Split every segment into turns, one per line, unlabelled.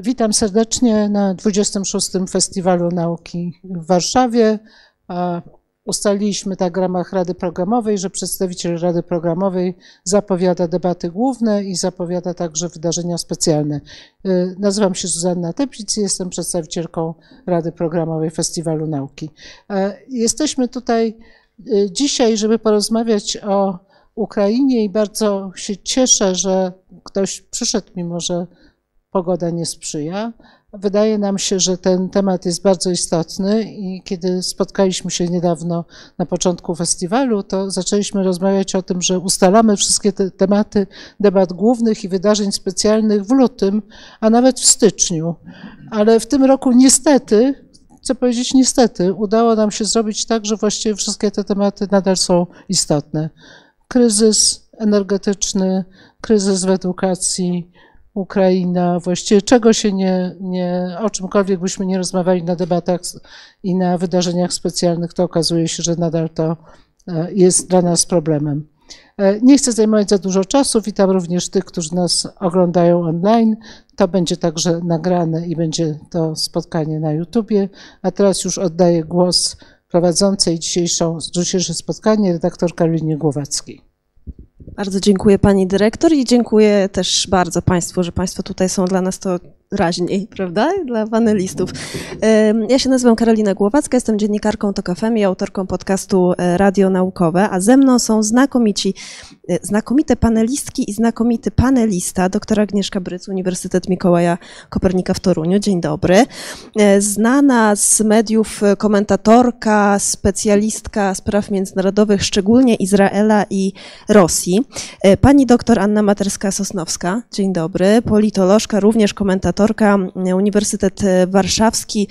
Witam serdecznie na 26. Festiwalu Nauki w Warszawie. Ustaliliśmy tak w ramach Rady Programowej, że przedstawiciel Rady Programowej zapowiada debaty główne i zapowiada także wydarzenia specjalne. Nazywam się Zuzanna Teplic i jestem przedstawicielką Rady Programowej Festiwalu Nauki. Jesteśmy tutaj dzisiaj, żeby porozmawiać o Ukrainie i bardzo się cieszę, że ktoś przyszedł, mimo że pogoda nie sprzyja. Wydaje nam się, że ten temat jest bardzo istotny i kiedy spotkaliśmy się niedawno na początku festiwalu, to zaczęliśmy rozmawiać o tym, że ustalamy wszystkie te tematy debat głównych i wydarzeń specjalnych w lutym, a nawet w styczniu. Ale w tym roku niestety, chcę powiedzieć niestety, udało nam się zrobić tak, że właściwie wszystkie te tematy nadal są istotne. Kryzys energetyczny, kryzys w edukacji, Ukraina, właściwie czego się nie, nie, o czymkolwiek byśmy nie rozmawiali na debatach i na wydarzeniach specjalnych, to okazuje się, że nadal to jest dla nas problemem. Nie chcę zajmować za dużo czasu. Witam również tych, którzy nas oglądają online. To będzie także nagrane i będzie to spotkanie na YouTubie. A teraz już oddaję głos prowadzącej dzisiejsze spotkanie, redaktor Karolinie Głowackiej.
Bardzo dziękuję pani dyrektor i dziękuję też bardzo państwu, że państwo tutaj są dla nas. To raźniej, prawda? Dla panelistów. Ja się nazywam Karolina Głowacka, jestem dziennikarką TOK FM i autorką podcastu e, Radio Naukowe, a ze mną są znakomici, e, znakomite panelistki i znakomity panelista, doktora Agnieszka Bryc, Uniwersytet Mikołaja Kopernika w Toruniu. Dzień dobry. E, znana z mediów komentatorka, specjalistka spraw międzynarodowych, szczególnie Izraela i Rosji. Pani doktor Anna Materska-Sosnowska. Dzień dobry. Politolożka, również komentatorka Uniwersytet Warszawski.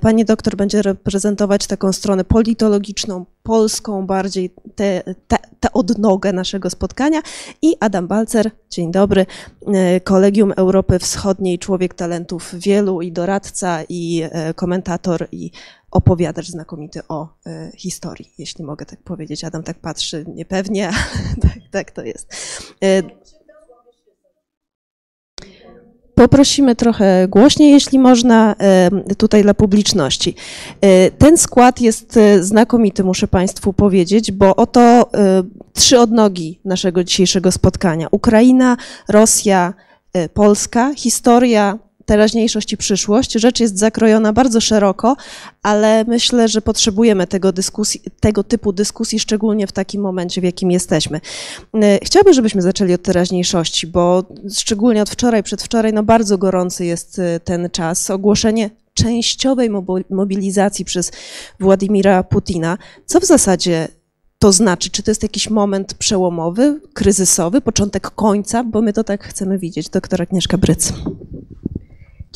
Pani doktor będzie reprezentować taką stronę politologiczną, polską, bardziej tę te, te odnogę naszego spotkania. I Adam Balcer, dzień dobry, Kolegium Europy Wschodniej, człowiek talentów wielu i doradca, i komentator, i opowiadacz znakomity o historii, jeśli mogę tak powiedzieć. Adam tak patrzy niepewnie, ale tak, tak to jest. Poprosimy trochę głośniej, jeśli można, tutaj dla publiczności. Ten skład jest znakomity, muszę Państwu powiedzieć, bo oto trzy odnogi naszego dzisiejszego spotkania. Ukraina, Rosja, Polska, historia teraźniejszość i przyszłość. Rzecz jest zakrojona bardzo szeroko, ale myślę, że potrzebujemy tego, dyskusji, tego typu dyskusji, szczególnie w takim momencie, w jakim jesteśmy. E, chciałabym, żebyśmy zaczęli od teraźniejszości, bo szczególnie od wczoraj, przedwczoraj, no bardzo gorący jest e, ten czas. Ogłoszenie częściowej mobilizacji przez Władimira Putina. Co w zasadzie to znaczy? Czy to jest jakiś moment przełomowy, kryzysowy, początek końca? Bo my to tak chcemy widzieć. Doktor Agnieszka Bryc.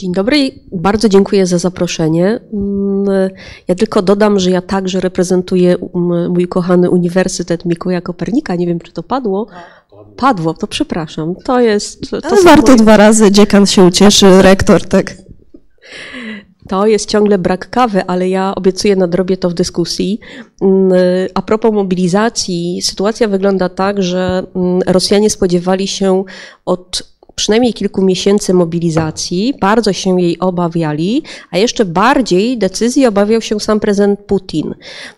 Dzień dobry, bardzo dziękuję za zaproszenie. Mm, ja tylko dodam, że ja także reprezentuję mm, mój kochany Uniwersytet Mikołaja Kopernika. Nie wiem, czy to padło. Padło, to przepraszam. To jest. To
Ale warto moje... dwa razy, dziekan się ucieszy, rektor, tak.
To jest ciągle brak kawy, ale ja obiecuję nadrobię to w dyskusji. Mm, a propos mobilizacji, sytuacja wygląda tak, że Rosjanie spodziewali się od przynajmniej kilku miesięcy mobilizacji, bardzo się jej obawiali, a jeszcze bardziej decyzji obawiał się sam prezydent Putin.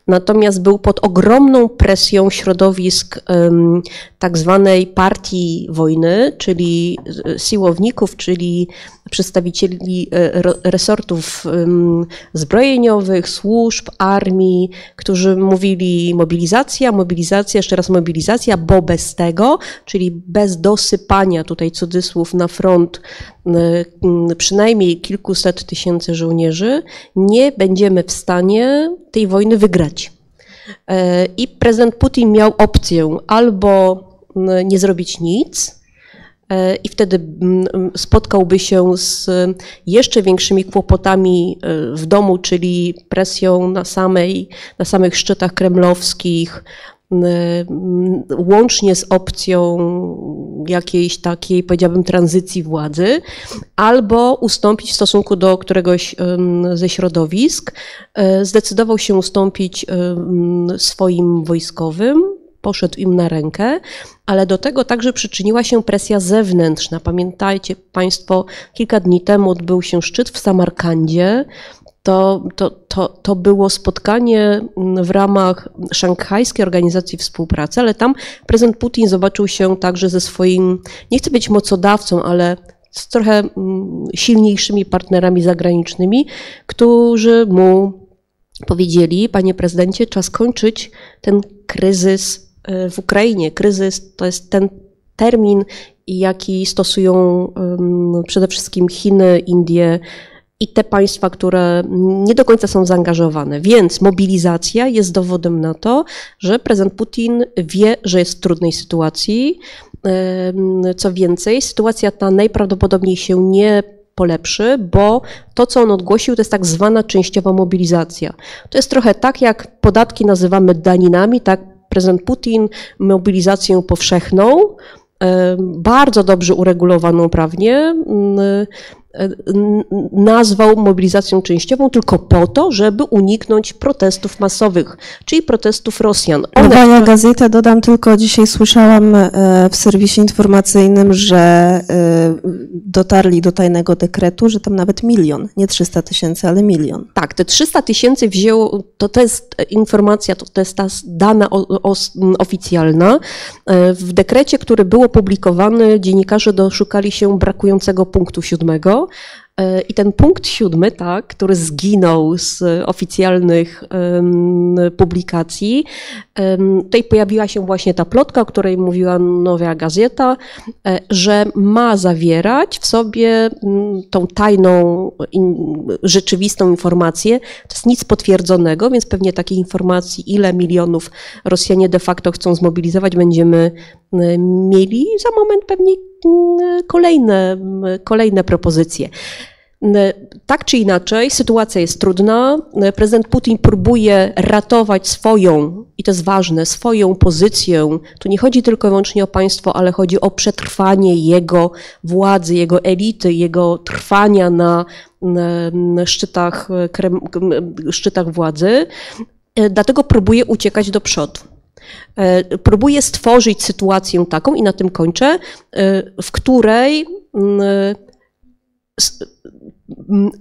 Natomiast był pod ogromną presją środowisk um, tak zwanej partii wojny, czyli siłowników, czyli przedstawicieli e, resortów zbrojeniowych, służb, armii, którzy mówili mobilizacja, mobilizacja, jeszcze raz mobilizacja, bo bez tego, czyli bez dosypania tutaj cudzysłów na front przynajmniej kilkuset tysięcy żołnierzy, nie będziemy w stanie tej wojny wygrać. E, I prezydent Putin miał opcję albo nie zrobić nic, E, i wtedy mm, spotkałby się z jeszcze większymi kłopotami e, w domu, czyli presją na, samej, na samych szczytach kremlowskich, łącznie z opcją jakiejś takiej, powiedziałabym, tranzycji władzy, albo ustąpić w stosunku do któregoś ze środowisk. E, zdecydował się ustąpić swoim wojskowym, poszedł im na rękę, ale do tego także przyczyniła się presja zewnętrzna. Pamiętajcie Państwo, kilka dni temu odbył się szczyt w Samarkandzie, to, to, to, to było spotkanie w ramach Szanghajskiej Organizacji Współpracy, ale tam prezydent Putin zobaczył się także ze swoim, nie chcę być mocodawcą, ale z trochę mm, silniejszymi partnerami zagranicznymi, którzy mu powiedzieli, panie prezydencie, czas kończyć ten kryzys w Ukrainie. Kryzys to jest ten termin, jaki stosują przede wszystkim Chiny, Indie, i te państwa, które nie do końca są zaangażowane. Więc mobilizacja jest dowodem na to, że prezydent Putin wie, że jest w trudnej sytuacji. Co więcej, sytuacja ta najprawdopodobniej się nie polepszy, bo to, co on ogłosił, to jest tak zwana częściowa mobilizacja. To jest trochę tak, jak podatki nazywamy daninami, tak prezydent Putin mobilizację powszechną, bardzo dobrze uregulowaną prawnie, nazwał mobilizacją częściową tylko po to, żeby uniknąć protestów masowych, czyli protestów Rosjan.
Nowa Gazeta, dodam tylko, dzisiaj słyszałam e, w serwisie informacyjnym, że e, dotarli do tajnego dekretu, że tam nawet milion, nie 300 tysięcy, ale milion.
Tak, te 300 tysięcy wzięło, to, to jest informacja, to, to jest ta dana o, o, oficjalna. E, w dekrecie, który był opublikowany, dziennikarze doszukali się brakującego punktu siódmego, E, I ten punkt siódmy, tak, który zginął z oficjalnych publikacji, tutaj pojawiła się właśnie ta plotka, o której mówiła Nowa Gazeta, e, że ma zawierać w sobie tą tajną, rzeczywistą informację. To jest nic potwierdzonego, więc pewnie takiej informacji, ile milionów Rosjanie de facto chcą zmobilizować, będziemy mieli za moment pewnie kolejne, kolejne propozycje. Tak czy inaczej, sytuacja jest trudna. Prezydent Putin próbuje ratować swoją, i to jest ważne, swoją pozycję. Tu nie chodzi tylko i wyłącznie o państwo, ale chodzi o przetrwanie jego władzy, jego elity, jego trwania na, na szczytach, szczytach władzy. Dlatego próbuje uciekać do przodu. E, próbuje stworzyć sytuację taką, i na tym kończę, e, w której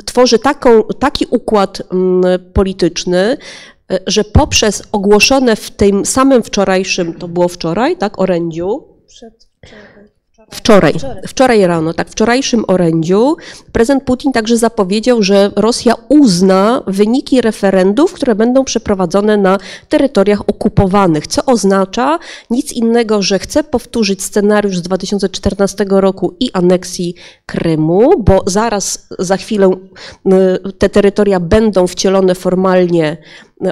tworzy taką, taki układ polityczny, e, że poprzez ogłoszone w tym samym wczorajszym, to było wczoraj, tak, orędziu, Wczoraj, wczoraj rano, tak, wczorajszym orędziu prezydent Putin także zapowiedział, że Rosja uzna wyniki referendów, które będą przeprowadzone na terytoriach okupowanych, co oznacza nic innego, że chce powtórzyć scenariusz z 2014 roku i aneksji Krymu, bo zaraz za chwilę y, te terytoria będą wcielone formalnie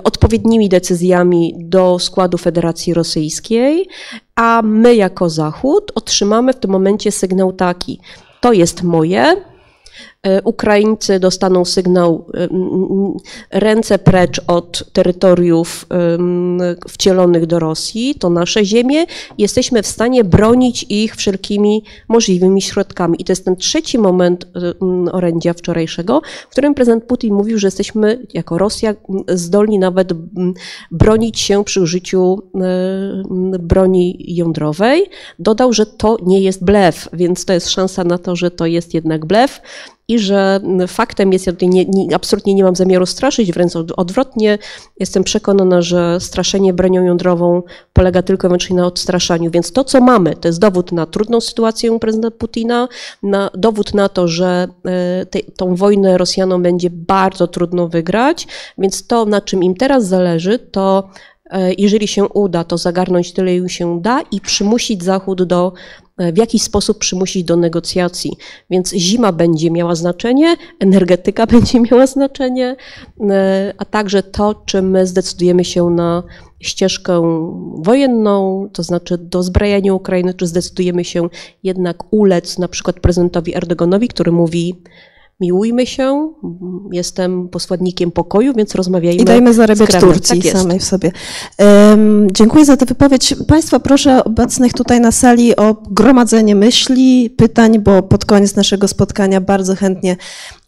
odpowiednimi decyzjami do składu Federacji Rosyjskiej, a my jako Zachód otrzymamy w tym momencie sygnał taki: to jest moje, Ukraińcy dostaną sygnał e, ręce precz od terytoriów wcielonych do Rosji, to nasze ziemie, jesteśmy w stanie bronić ich wszelkimi możliwymi środkami. I to jest ten trzeci moment e, orędzia wczorajszego, w którym prezydent Putin mówił, że jesteśmy jako Rosja zdolni nawet bronić się przy użyciu broni jądrowej. Dodał, że to nie jest blef, więc to jest szansa na to, że to jest jednak blef i że faktem jest, ja tutaj nie, nie, absolutnie nie mam zamiaru straszyć, wręcz odwrotnie, jestem przekonana, że straszenie bronią jądrową polega tylko i wyłącznie na odstraszaniu. Więc to, co mamy, to jest dowód na trudną sytuację prezydenta Putina, na dowód na to, że e, te, tą wojnę Rosjanom będzie bardzo trudno wygrać, więc to, na czym im teraz zależy, to e, jeżeli się uda, to zagarnąć tyle im się da i przymusić Zachód do w jakiś sposób przymusić do negocjacji. Więc zima będzie miała znaczenie, energetyka będzie miała znaczenie, e, a także to, czy my zdecydujemy się na ścieżkę wojenną, to znaczy do zbrajania Ukrainy, czy zdecydujemy się jednak ulec na przykład prezydentowi Erdoganowi, który mówi, miłujmy się, jestem posłannikiem pokoju, więc rozmawiajmy.
I dajmy zarabiać Turcji
tak
samej w sobie. Um, dziękuję za tę wypowiedź. Państwa proszę obecnych tutaj na sali o gromadzenie myśli, pytań, bo pod koniec naszego spotkania bardzo chętnie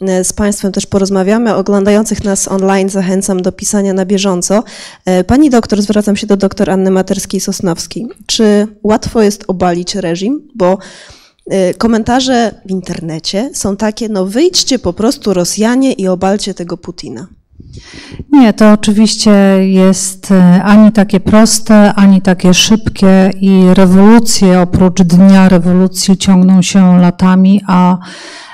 e, z Państwem też porozmawiamy. Oglądających nas online zachęcam do pisania na bieżąco. E, pani doktor, zwracam się do doktor Anny Materskiej-Sosnowskiej. Czy łatwo jest obalić reżim? Bo komentarze w internecie są takie, no wyjdźcie po prostu Rosjanie i obalcie tego Putina.
Nie, to oczywiście jest y, ani takie proste, ani takie szybkie i rewolucje oprócz dnia rewolucji ciągną się latami, a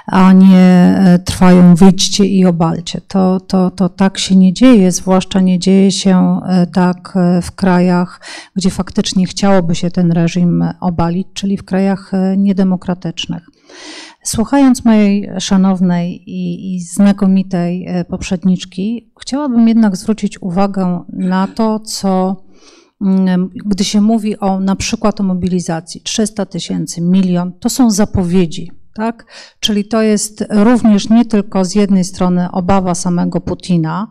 a nie e, trwają wyjdźcie i obalcie. To, to, to tak się nie dzieje, zwłaszcza nie dzieje się e, tak e, w krajach, gdzie faktycznie chciałoby się ten reżim obalić, czyli w krajach niedemokratycznych. Słuchając mojej szanownej i, i, znakomitej poprzedniczki, chciałabym jednak zwrócić uwagę na to, co mm, gdy się mówi o na przykład o mobilizacji 300 tysięcy, milion, to są zapowiedzi. Tak? Czyli to jest również nie tylko z jednej strony obawa samego Putina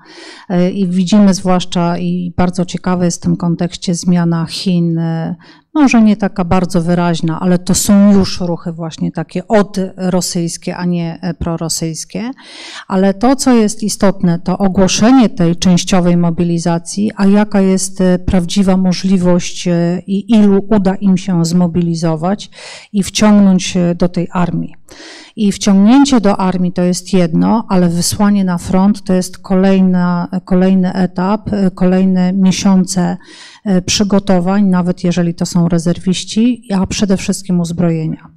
e, i widzimy zwłaszcza i bardzo ciekawe jest w tym kontekście zmiana Chin e, może nie taka bardzo wyraźna, ale to są już ruchy właśnie takie odrosyjskie, a nie e, prorosyjskie. Ale to, co jest istotne, to ogłoszenie tej częściowej mobilizacji, a jaka jest e, prawdziwa możliwość e, i ilu uda im się zmobilizować i wciągnąć do tej armii. I wciągnięcie do armii to jest jedno, ale wysłanie na front to jest kolejna, kolejny etap, kolejne miesiące E, przygotowań, nawet jeżeli to są rezerwiści, a przede wszystkim uzbrojenia.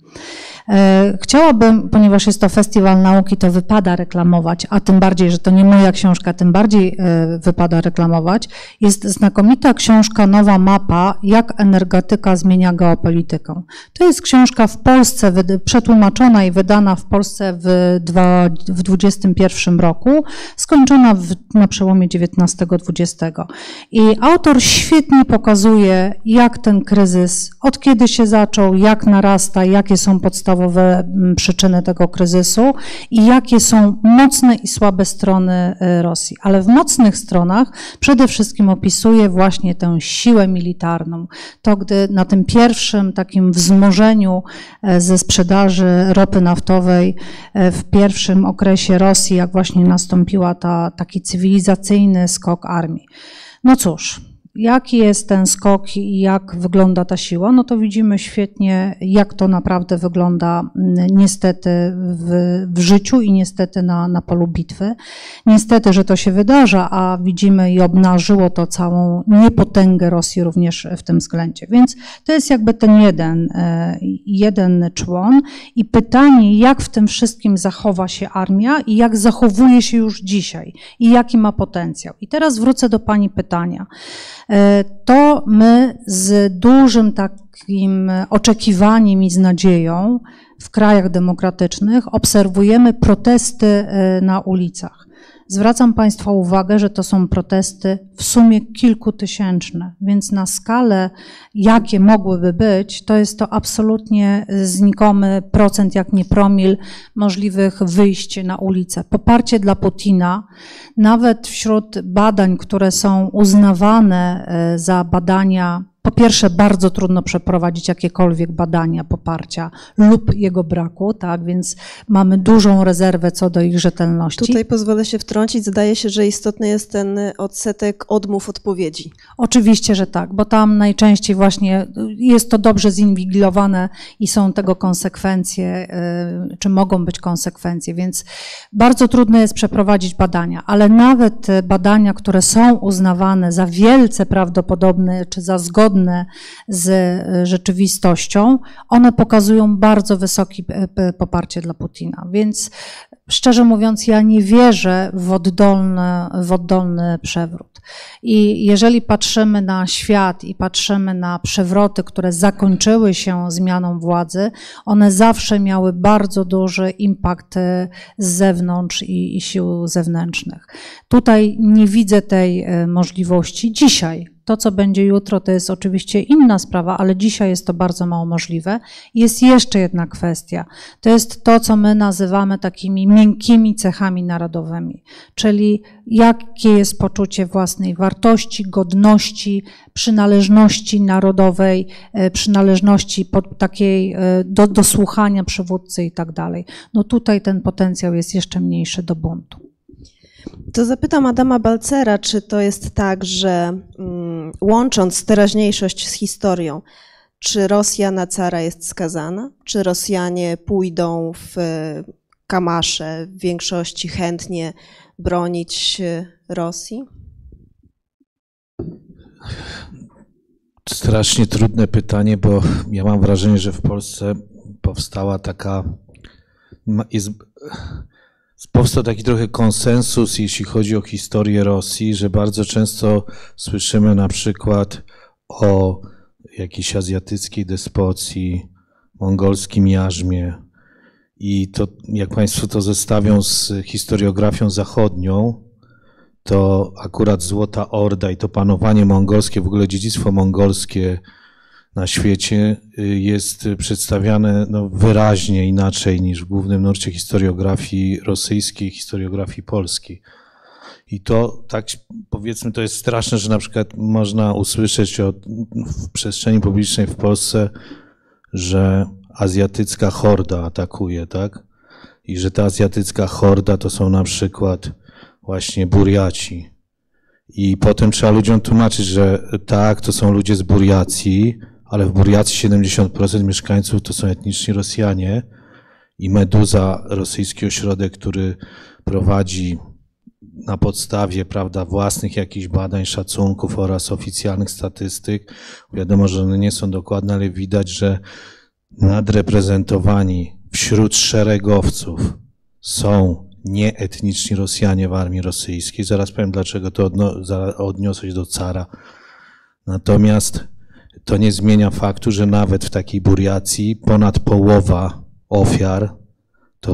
E, chciałabym, ponieważ jest to festiwal nauki, to wypada reklamować, a tym bardziej, że to nie moja książka, tym bardziej e, wypada reklamować. Jest znakomita książka Nowa mapa, jak energetyka zmienia geopolitykę. To jest książka w Polsce przetłumaczona i wydana w Polsce w, dwa, w 21 roku, skończona w, na przełomie XIX-XX. I autor świetnie pokazuje, jak ten kryzys, od kiedy się zaczął, jak narasta, jakie są podstawowe podstawowe mm, przyczyny tego kryzysu i jakie są mocne i słabe strony y, Rosji. Ale w mocnych stronach przede wszystkim opisuje właśnie tę siłę militarną. To, gdy na tym pierwszym takim wzmożeniu e, ze sprzedaży ropy naftowej e, w pierwszym okresie Rosji, jak właśnie nastąpiła ta, taki cywilizacyjny skok armii. No cóż, Jaki jest ten skok i jak wygląda ta siła? No to widzimy świetnie, jak to naprawdę wygląda mm, niestety w, w życiu i niestety na, na polu bitwy. Niestety, że to się wydarza, a widzimy i obnażyło to całą niepotęgę Rosji również w tym względzie. Więc to jest jakby ten jeden, e, jeden człon i pytanie, jak w tym wszystkim zachowa się armia i jak zachowuje się już dzisiaj i jaki ma potencjał. I teraz wrócę do Pani pytania. E, to my z dużym takim oczekiwaniem i z nadzieją w krajach demokratycznych obserwujemy protesty e, na ulicach. Zwracam Państwa uwagę, że to są protesty w sumie kilkutysięczne, więc na skalę, jakie mogłyby być, to jest to absolutnie znikomy procent, jak nie promil możliwych wyjść na ulicę. Poparcie dla Putina, nawet wśród badań, które są uznawane e, za badania po pierwsze, bardzo trudno przeprowadzić jakiekolwiek badania poparcia lub jego braku, tak, więc mamy dużą rezerwę co do ich rzetelności.
Tutaj pozwolę się wtrącić, zdaje się, że istotny jest ten odsetek odmów odpowiedzi.
Oczywiście, że tak, bo tam najczęściej właśnie jest to dobrze zinwigilowane i są tego konsekwencje, y, czy mogą być konsekwencje, więc bardzo trudno jest przeprowadzić badania, ale nawet badania, które są uznawane za wielce prawdopodobne, czy za zgodne zgodne z e, rzeczywistością, one pokazują bardzo wysokie poparcie dla Putina. Więc szczerze mówiąc, ja nie wierzę w oddolny, w oddolny przewrót. I jeżeli patrzymy na świat i patrzymy na przewroty, które zakończyły się zmianą władzy, one zawsze miały bardzo duży impact e, z zewnątrz i, i sił zewnętrznych. Tutaj nie widzę tej e, możliwości dzisiaj To, co będzie jutro, to jest oczywiście inna sprawa, ale dzisiaj jest to bardzo mało możliwe. Jest jeszcze jedna kwestia. To jest to, co my nazywamy takimi miękkimi cechami narodowymi, czyli jakie jest poczucie własnej wartości, godności, przynależności narodowej, e, przynależności takiej e, do, do słuchania przywódcy i tak dalej. No tutaj ten potencjał jest jeszcze mniejszy do buntu.
To zapytam Adama Balcera, czy to jest tak, że mm, łącząc teraźniejszość z historią, czy Rosja na cara jest skazana? Czy Rosjanie pójdą w kamasze w większości chętnie bronić Rosji?
Strasznie trudne pytanie, bo ja mam wrażenie, że w Polsce powstała taka. Jest, powstał taki trochę konsensus, jeśli chodzi o historię Rosji, że bardzo często słyszymy na przykład o jakiejś azjatyckiej despocji, mongolskim jarzmie. I to, jak Państwo to zestawią z historiografią zachodnią, to akurat Złota Orda i to panowanie mongolskie, w ogóle dziedzictwo mongolskie na świecie y, jest przedstawiane no, wyraźnie inaczej niż w głównym nurcie historiografii rosyjskiej, historiografii polskiej. I to tak powiedzmy, to jest straszne, że na przykład można usłyszeć od, w przestrzeni publicznej w Polsce, że azjatycka horda atakuje, tak? I że ta azjatycka horda to są na przykład właśnie Buriaci. I potem trzeba ludziom tłumaczyć, że tak, to są ludzie z Buriacji, ale w Buriacji 70% mieszkańców to są etniczni Rosjanie i Meduza, rosyjski ośrodek, który prowadzi na podstawie prawda, własnych jakichś badań, szacunków oraz oficjalnych statystyk. Wiadomo, że one nie są dokładne, ale widać, że nadreprezentowani wśród szeregowców są nieetniczni Rosjanie w armii rosyjskiej. Zaraz powiem, dlaczego to odniosę się do cara. Natomiast to nie zmienia faktu, że nawet w takiej Buriacji ponad połowa ofiar, to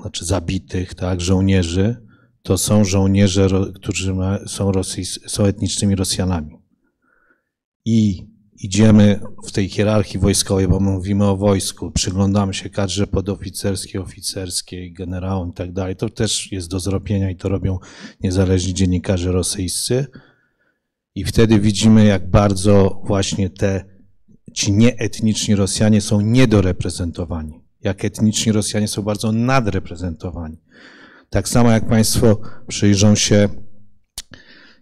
znaczy zabitych, tak, żołnierzy, to są żołnierze, którzy są, rosyjs, są etnicznymi Rosjanami. I idziemy w tej hierarchii wojskowej, bo mówimy o wojsku, przyglądamy się kadrze podoficerskiej, oficerskiej, generałom i tak dalej. To też jest do zrobienia i to robią niezależni dziennikarze rosyjscy. I wtedy widzimy, jak bardzo właśnie te, ci nieetniczni Rosjanie są niedoreprezentowani. Jak etniczni Rosjanie są bardzo nadreprezentowani. Tak samo jak Państwo przyjrzą się,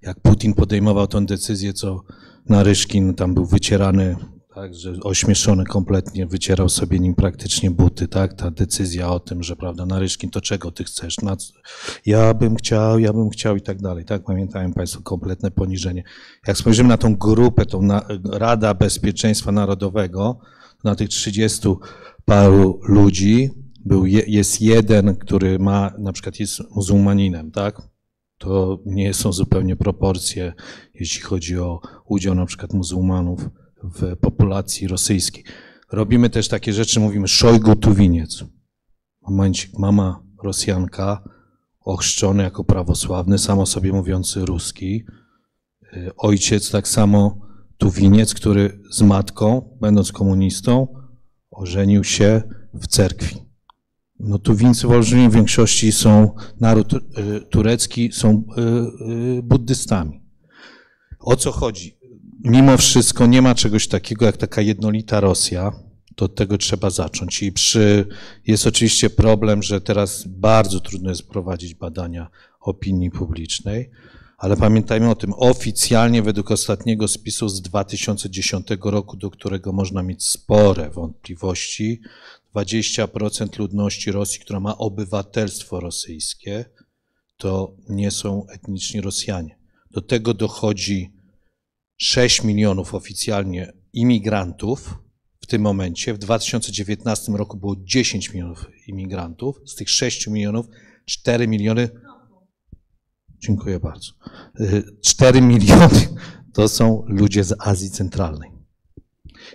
jak Putin podejmował tę decyzję, co Naryszkin tam był wycierany, tak, że ośmieszony kompletnie, wycierał sobie nim praktycznie buty, tak, ta decyzja o tym, że prawda, Naryszkin, to czego ty chcesz? Na, ja bym chciał, ja bym chciał i tak dalej, tak, pamiętają Państwo, kompletne poniżenie. Jak spojrzymy na tą grupę, tą na, Rada Bezpieczeństwa Narodowego, na tych 30 paru ludzi, był, jest jeden, który ma, na przykład jest muzułmaninem, tak? To nie są zupełnie proporcje, jeśli chodzi o udział na przykład muzułmanów w populacji rosyjskiej. Robimy też takie rzeczy, mówimy Szojgu Tuwiniec. Momencik, mama Rosjanka, ochrzczony jako prawosławny, samo sobie mówiący ruski. Ojciec tak samo Tuwiniec, który z matką, będąc komunistą, ożenił się w cerkwi. No tu Tuwińcy w olbrzymiej większości są, naród y, turecki, są y, y, buddystami. O co chodzi? Mimo wszystko nie ma czegoś takiego jak taka jednolita Rosja, to od tego trzeba zacząć. I przy, jest oczywiście problem, że teraz bardzo trudno jest prowadzić badania opinii publicznej, ale pamiętajmy o tym, oficjalnie według ostatniego spisu z 2010 roku, do którego można mieć spore wątpliwości, 20% ludności Rosji, która ma obywatelstwo rosyjskie, to nie są etniczni Rosjanie. Do tego dochodzi 6 milionów oficjalnie imigrantów w tym momencie. W 2019 roku było 10 milionów imigrantów. Z tych 6 milionów 4 miliony. Dziękuję bardzo. 4 miliony to są ludzie z Azji Centralnej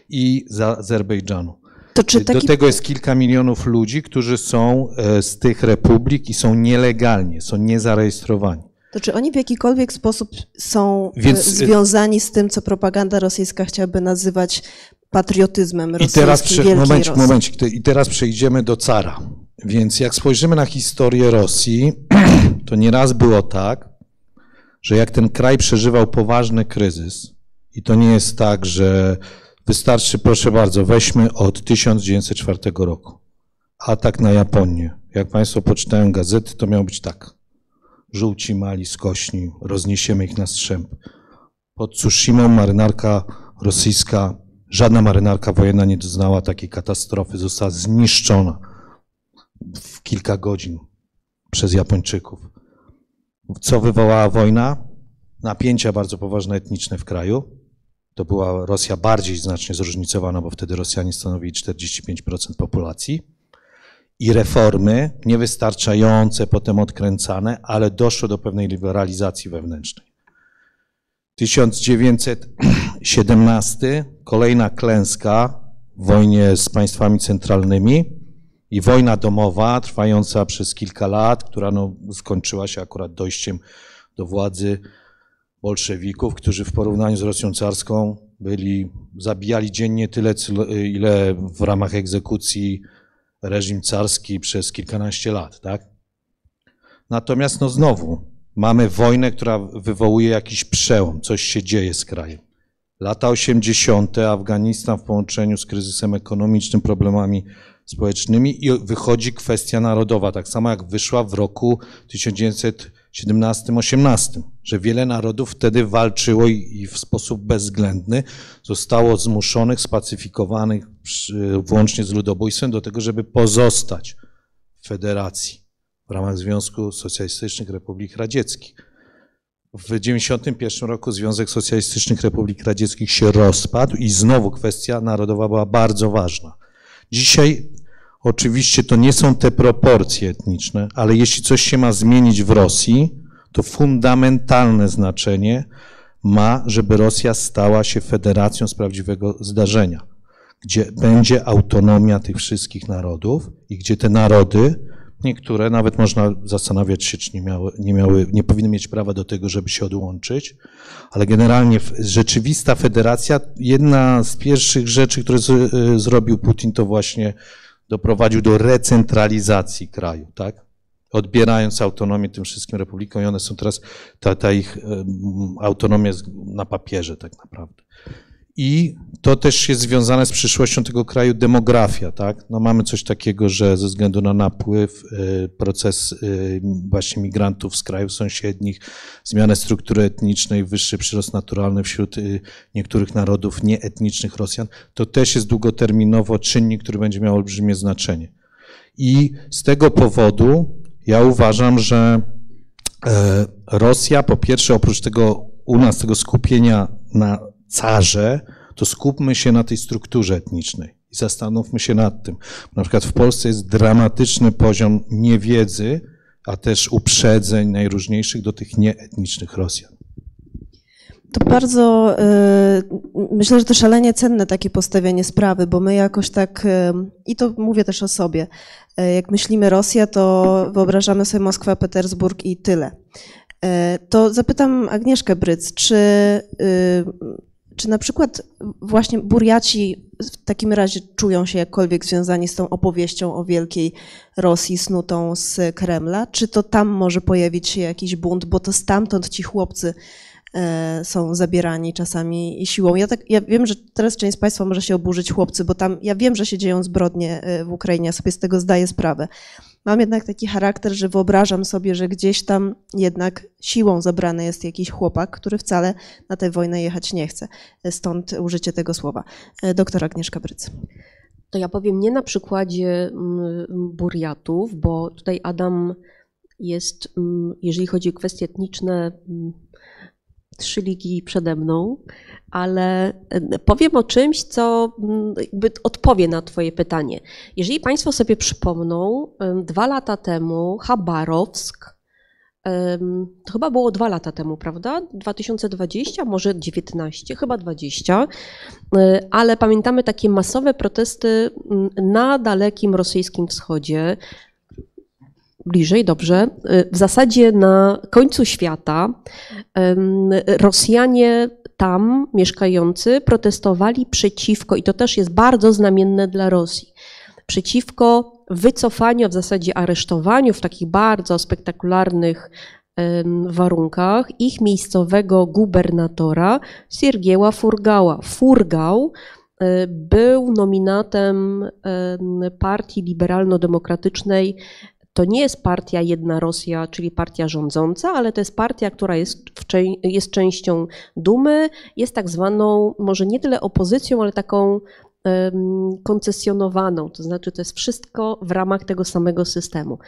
i z Azerbejdżanu. Taki... Do tego jest kilka milionów ludzi, którzy są e, z tych republik i są nielegalnie, są niezarejestrowani.
To czy oni w jakikolwiek sposób są
Więc-
e, związani z tym, co propaganda rosyjska chciałaby nazywać patriotyzmem
I
rosyjskim,
teraz, prze, momencik, momencik, i teraz przejdziemy do cara. Więc jak spojrzymy na historię Rosji, to nieraz było tak, że jak ten kraj przeżywał poważny kryzys, i to nie jest tak, że wystarczy, proszę bardzo, weźmy od 1904 roku. Atak na Japonię. Jak Państwo poczytają gazety, to miało być tak. Żółci mali, skośni, rozniesiemy ich na strzęp. Pod Tsushima marynarka rosyjska, żadna marynarka wojenna nie doznała takiej katastrofy, została zniszczona w kilka godzin przez Japończyków. Co wywołała wojna? Napięcia bardzo poważne etniczne w kraju. To była Rosja bardziej znacznie zróżnicowana, bo wtedy Rosjanie stanowili 45% populacji. I reformy niewystarczające, potem odkręcane, ale doszło do pewnej liberalizacji wewnętrznej. 1917, kolejna klęska w wojnie z państwami centralnymi i wojna domowa trwająca przez kilka lat, która no, skończyła się akurat dojściem do władzy bolszewików, którzy w porównaniu z Rosją carską byli, zabijali dziennie tyle, ile w ramach egzekucji reżim carski przez kilkanaście lat, tak? Natomiast no znowu, mamy wojnę, która wywołuje jakiś przełom, coś się dzieje z krajem. Lata 80., Afganistan w połączeniu z kryzysem ekonomicznym, problemami społecznymi i wychodzi kwestia narodowa, tak samo jak wyszła w roku 1917-18, że wiele narodów wtedy walczyło i, w sposób bezwzględny zostało zmuszonych, spacyfikowanych przy, włącznie z ludobójstwem do tego, żeby pozostać w federacji w ramach Związku Socjalistycznych Republik Radzieckich. W 1991 roku Związek Socjalistycznych Republik Radzieckich się rozpadł i znowu kwestia narodowa była bardzo ważna. Dzisiaj oczywiście to nie są te proporcje etniczne, ale jeśli coś się ma zmienić w Rosji, to fundamentalne znaczenie ma, żeby Rosja stała się federacją z prawdziwego zdarzenia, gdzie będzie autonomia tych wszystkich narodów i gdzie te narody, niektóre nawet można zastanawiać się, czy nie, miały, nie, miały, nie powinny mieć prawa do tego, żeby się odłączyć, ale generalnie rzeczywista federacja, jedna z pierwszych rzeczy, które z, y, zrobił Putin, to właśnie doprowadził do recentralizacji kraju, tak? Odbierając autonomię tym wszystkim republikom i one są teraz, ta, ta ich autonomia jest na papierze tak naprawdę. I to też jest związane z przyszłością tego kraju demografia, tak? No mamy coś takiego, że ze względu na napływ, y, proces y, właśnie migrantów z krajów sąsiednich, zmianę struktury etnicznej, wyższy przyrost naturalny wśród y, niektórych narodów nieetnicznych Rosjan, to też jest długoterminowo czynnik, który będzie miał olbrzymie znaczenie. I z tego powodu ja uważam, że e, Rosja, po pierwsze, oprócz tego u nas tego skupienia na carze, to skupmy się na tej strukturze etnicznej i zastanówmy się nad tym. Na przykład w Polsce jest dramatyczny poziom niewiedzy, a też uprzedzeń najróżniejszych do tych nieetnicznych Rosjan.
To bardzo, y, myślę, że to szalenie cenne takie postawienie sprawy, bo my jakoś tak, y, i to mówię też o sobie, y, jak myślimy Rosja, to wyobrażamy sobie Moskwa, Petersburg i tyle. To zapytam Agnieszkę Bryc, czy, czy na przykład właśnie Burjaci w takim razie czują się jakkolwiek związani z tą opowieścią o wielkiej Rosji snutą z Kremla? Czy to tam może pojawić się jakiś bunt, bo to stamtąd ci chłopcy są zabierani czasami siłą. Ja, tak, ja wiem, że teraz część z Państwa może się oburzyć chłopcy, bo tam ja wiem, że się dzieją zbrodnie e, w Ukrainie, ja sobie z tego zdaję sprawę. Mam jednak taki charakter, że wyobrażam sobie, że gdzieś tam jednak siłą zabrany jest jakiś chłopak, który wcale na tę wojnę jechać nie chce. Stąd użycie tego słowa. E, Doktor Agnieszka Bryc.
To ja powiem nie na przykładzie mm, Burjatów, bo tutaj Adam jest, mm, jeżeli chodzi o kwestie etniczne, mm, trzy ligi przede mną, ale powiem o czymś, co mm, jakby odpowie na Twoje pytanie. Jeżeli Państwo sobie przypomną, dwa lata temu Chabarowsk, to chyba było dwa lata temu, prawda? 2020, może 19, chyba 20, e, ale pamiętamy takie masowe protesty mm, na dalekim rosyjskim wschodzie. Bliżej, dobrze. W zasadzie na końcu świata Rosjanie tam mieszkający protestowali przeciwko, i to też jest bardzo znamienne dla Rosji, przeciwko wycofaniu, w zasadzie aresztowaniu w takich bardzo spektakularnych warunkach ich miejscowego gubernatora Siergieła Furgała. Furgał e, był nominatem partii liberalno-demokratycznej to nie jest partia Jedna Rosja, czyli partia rządząca, ale to jest partia, która jest, jest częścią Dumy, jest tak zwaną, może nie tyle opozycją, ale taką koncesjonowaną, to znaczy to jest wszystko w ramach tego samego systemu.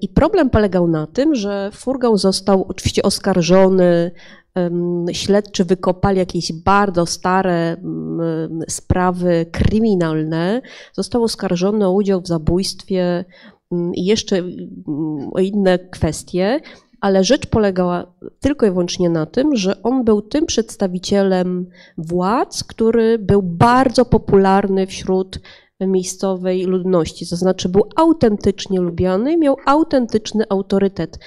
I problem polegał na tym, że Furgał został oczywiście oskarżony, śledczy wykopali jakieś bardzo stare sprawy kryminalne, został oskarżony o udział w zabójstwie i jeszcze o inne kwestie ale rzecz polegała tylko i wyłącznie na tym, że on był tym przedstawicielem władz, który był bardzo popularny wśród miejscowej ludności, to znaczy był autentycznie lubiany, miał autentyczny autorytet.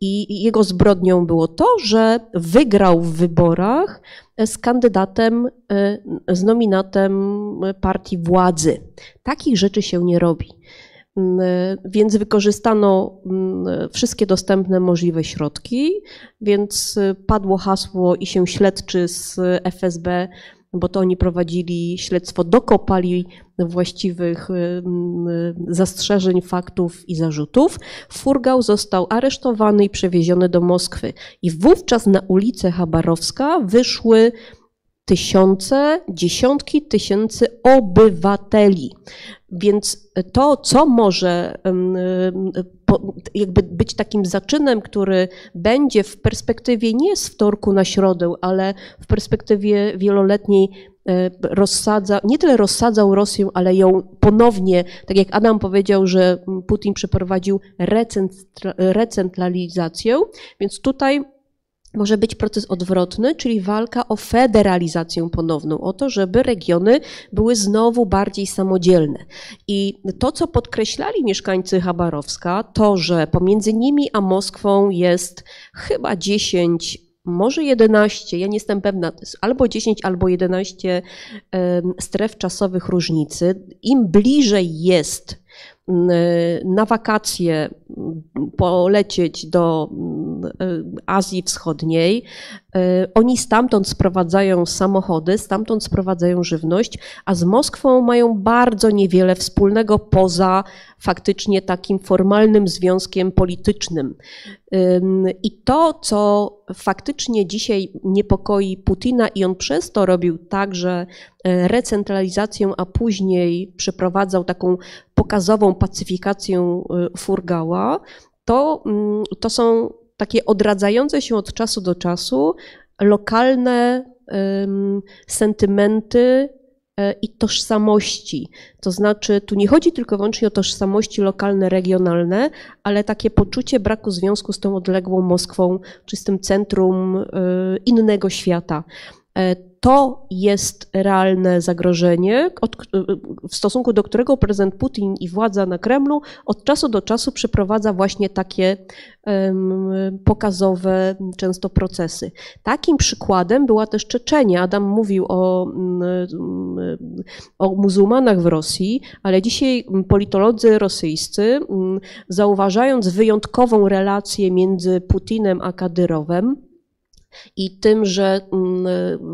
I jego zbrodnią było to, że wygrał w wyborach z kandydatem, z nominatem partii władzy. Takich rzeczy się nie robi. Mm, więc wykorzystano mm, wszystkie dostępne możliwe środki, więc y, padło hasło i się śledczy z FSB, bo to oni prowadzili śledztwo, dokopali właściwych mm, zastrzeżeń, faktów i zarzutów. Furgał został aresztowany i przewieziony do Moskwy. I wówczas na ulicę Chabarowska wyszły tysiące, dziesiątki tysięcy obywateli. Więc to, co może jakby być takim zaczynem, który będzie w perspektywie nie z wtorku na środę, ale w perspektywie wieloletniej e, rozsadza, nie tyle rozsadzał Rosję, ale ją ponownie, tak jak Adam powiedział, że Putin przeprowadził recentralizację, więc tutaj może być proces odwrotny, czyli walka o federalizację ponowną, o to, żeby regiony były znowu bardziej samodzielne. I to, co podkreślali mieszkańcy Chabarowska, to, że pomiędzy nimi a Moskwą jest chyba 10 może 11, ja nie jestem pewna, albo 10, albo 11 stref czasowych różnicy. Im bliżej jest na wakacje polecieć do Azji Wschodniej. Oni stamtąd sprowadzają samochody, stamtąd sprowadzają żywność, a z Moskwą mają bardzo niewiele wspólnego poza faktycznie takim formalnym związkiem politycznym. I to, co faktycznie dzisiaj niepokoi Putina, i on przez to robił także recentralizację, a później przeprowadzał taką pokazową pacyfikację y, Furgała, to, mm, to są takie odradzające się od czasu do czasu lokalne sentymenty e, i tożsamości. To znaczy, tu nie chodzi tylko wyłącznie o tożsamości lokalne, regionalne, ale takie poczucie braku związku z tą odległą Moskwą, czy z tym centrum e, innego świata. To jest realne zagrożenie, w stosunku do którego prezydent Putin i władza na Kremlu od czasu do czasu przeprowadza właśnie takie pokazowe często procesy. Takim przykładem była też Czeczenia. Adam mówił o, o muzułmanach w Rosji, ale dzisiaj politolodzy rosyjscy, zauważając wyjątkową relację między Putinem a Kadyrowem, i tym, że mm,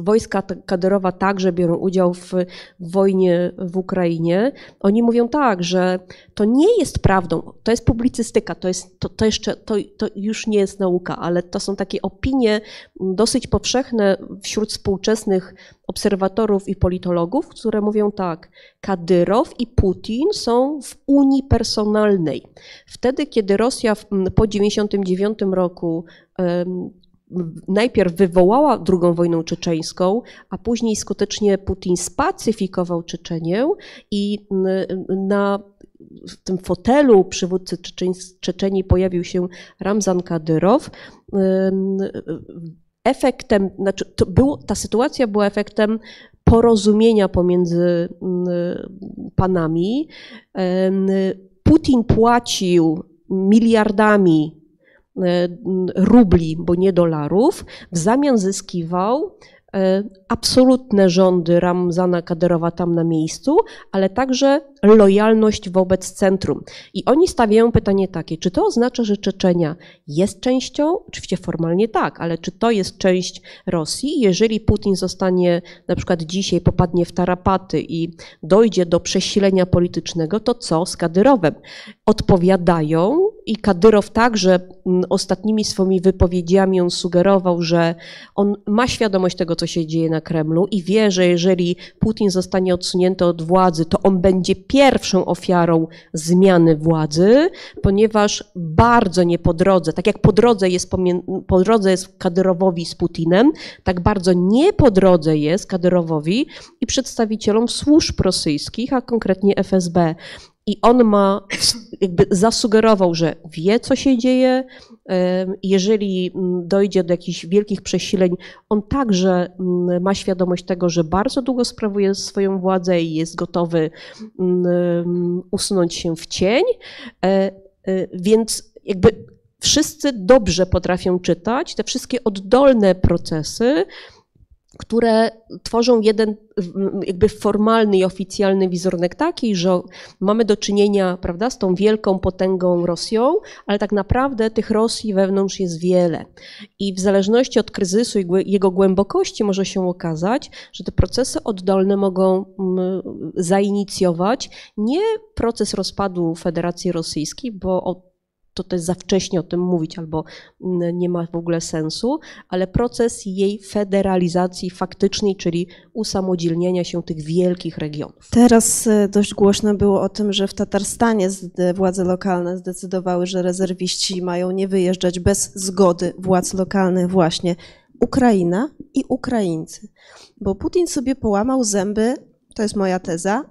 wojska kaderowa także biorą udział w wojnie w Ukrainie, oni mówią tak, że to nie jest prawdą, to jest publicystyka, to, jest, to, to jeszcze to, to już nie jest nauka, ale to są takie opinie dosyć powszechne wśród współczesnych obserwatorów i politologów, które mówią tak, Kadyrow i Putin są w Unii Personalnej. Wtedy, kiedy Rosja po 1999 roku najpierw wywołała II wojnę czeczeńską, a później skutecznie Putin spacyfikował Czeczenię i na w tym fotelu przywódcy Czeczenii pojawił się Ramzan Kadyrow. Efektem, znaczy to było, ta sytuacja była efektem porozumienia pomiędzy panami. Putin płacił miliardami rubli, bo nie dolarów, w zamian zyskiwał E, absolutne rządy Ramzana Kadyrowa tam na miejscu, ale także lojalność wobec centrum. I oni stawiają pytanie takie, czy to oznacza, że Czeczenia jest częścią? Oczywiście formalnie tak, ale czy to jest część Rosji? Jeżeli Putin zostanie na przykład dzisiaj, popadnie w tarapaty i dojdzie do przesilenia politycznego, to co z Kadyrowem? Odpowiadają i Kadyrow także mm, ostatnimi swoimi wypowiedziami on sugerował, że on ma świadomość tego, co się dzieje na Kremlu i wie, że jeżeli Putin zostanie odsunięty od władzy, to on będzie pierwszą ofiarą zmiany władzy, ponieważ bardzo nie po drodze, tak jak po drodze jest, po drodze jest Kadyrowowi z Putinem, tak bardzo nie po drodze jest Kadyrowowi i przedstawicielom służb rosyjskich, a konkretnie FSB. I on ma, jakby zasugerował, że wie, co się dzieje. Jeżeli mm, dojdzie do jakichś wielkich przesileń, on także mm, ma świadomość tego, że bardzo długo sprawuje swoją władzę i jest gotowy mm, usunąć się w cień. E, e, więc jakby wszyscy dobrze potrafią czytać te wszystkie oddolne procesy, które tworzą jeden jakby formalny i oficjalny wizerunek taki, że mamy do czynienia prawda, z tą wielką potęgą Rosją, ale tak naprawdę tych Rosji wewnątrz jest wiele. I w zależności od kryzysu i jego głębokości może się okazać, że te procesy oddolne mogą zainicjować nie proces rozpadu Federacji Rosyjskiej, bo to jest za wcześnie o tym mówić albo nie ma w ogóle sensu, ale proces jej federalizacji faktycznej, czyli usamodzielniania się tych wielkich regionów.
Teraz e, dość głośno było o tym, że w Tatarstanie władze lokalne zdecydowały, że rezerwiści mają nie wyjeżdżać bez zgody władz lokalnych właśnie. Ukraina i Ukraińcy. Bo Putin sobie połamał zęby, to jest moja teza,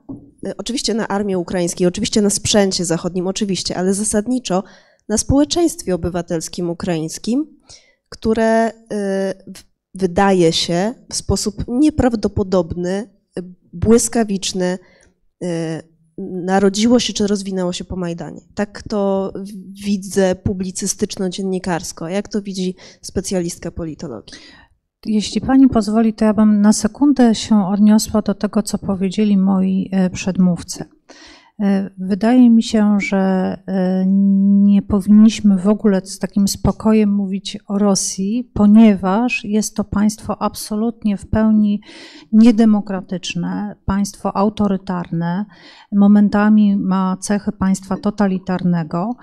e, oczywiście na armii ukraińskiej, oczywiście na sprzęcie zachodnim, oczywiście, ale zasadniczo na społeczeństwie obywatelskim ukraińskim, które y, wydaje się w sposób nieprawdopodobny, błyskawiczny, y, narodziło się czy rozwinęło się po Majdanie. Tak to widzę publicystyczno-dziennikarsko. Jak to widzi specjalistka politologii?
Jeśli pani pozwoli, to ja bym na sekundę się odniosła do tego, co powiedzieli moi e, przedmówcy. E, wydaje mi się, że e, nie powinniśmy w ogóle z takim spokojem mówić o Rosji, ponieważ jest to państwo absolutnie w pełni niedemokratyczne, państwo autorytarne, momentami ma cechy państwa totalitarnego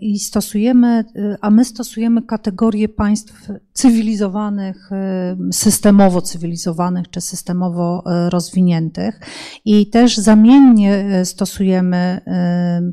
i stosujemy, e, a my stosujemy kategorie państw cywilizowanych, e, systemowo cywilizowanych czy systemowo rozwiniętych. I też zamiennie stosujemy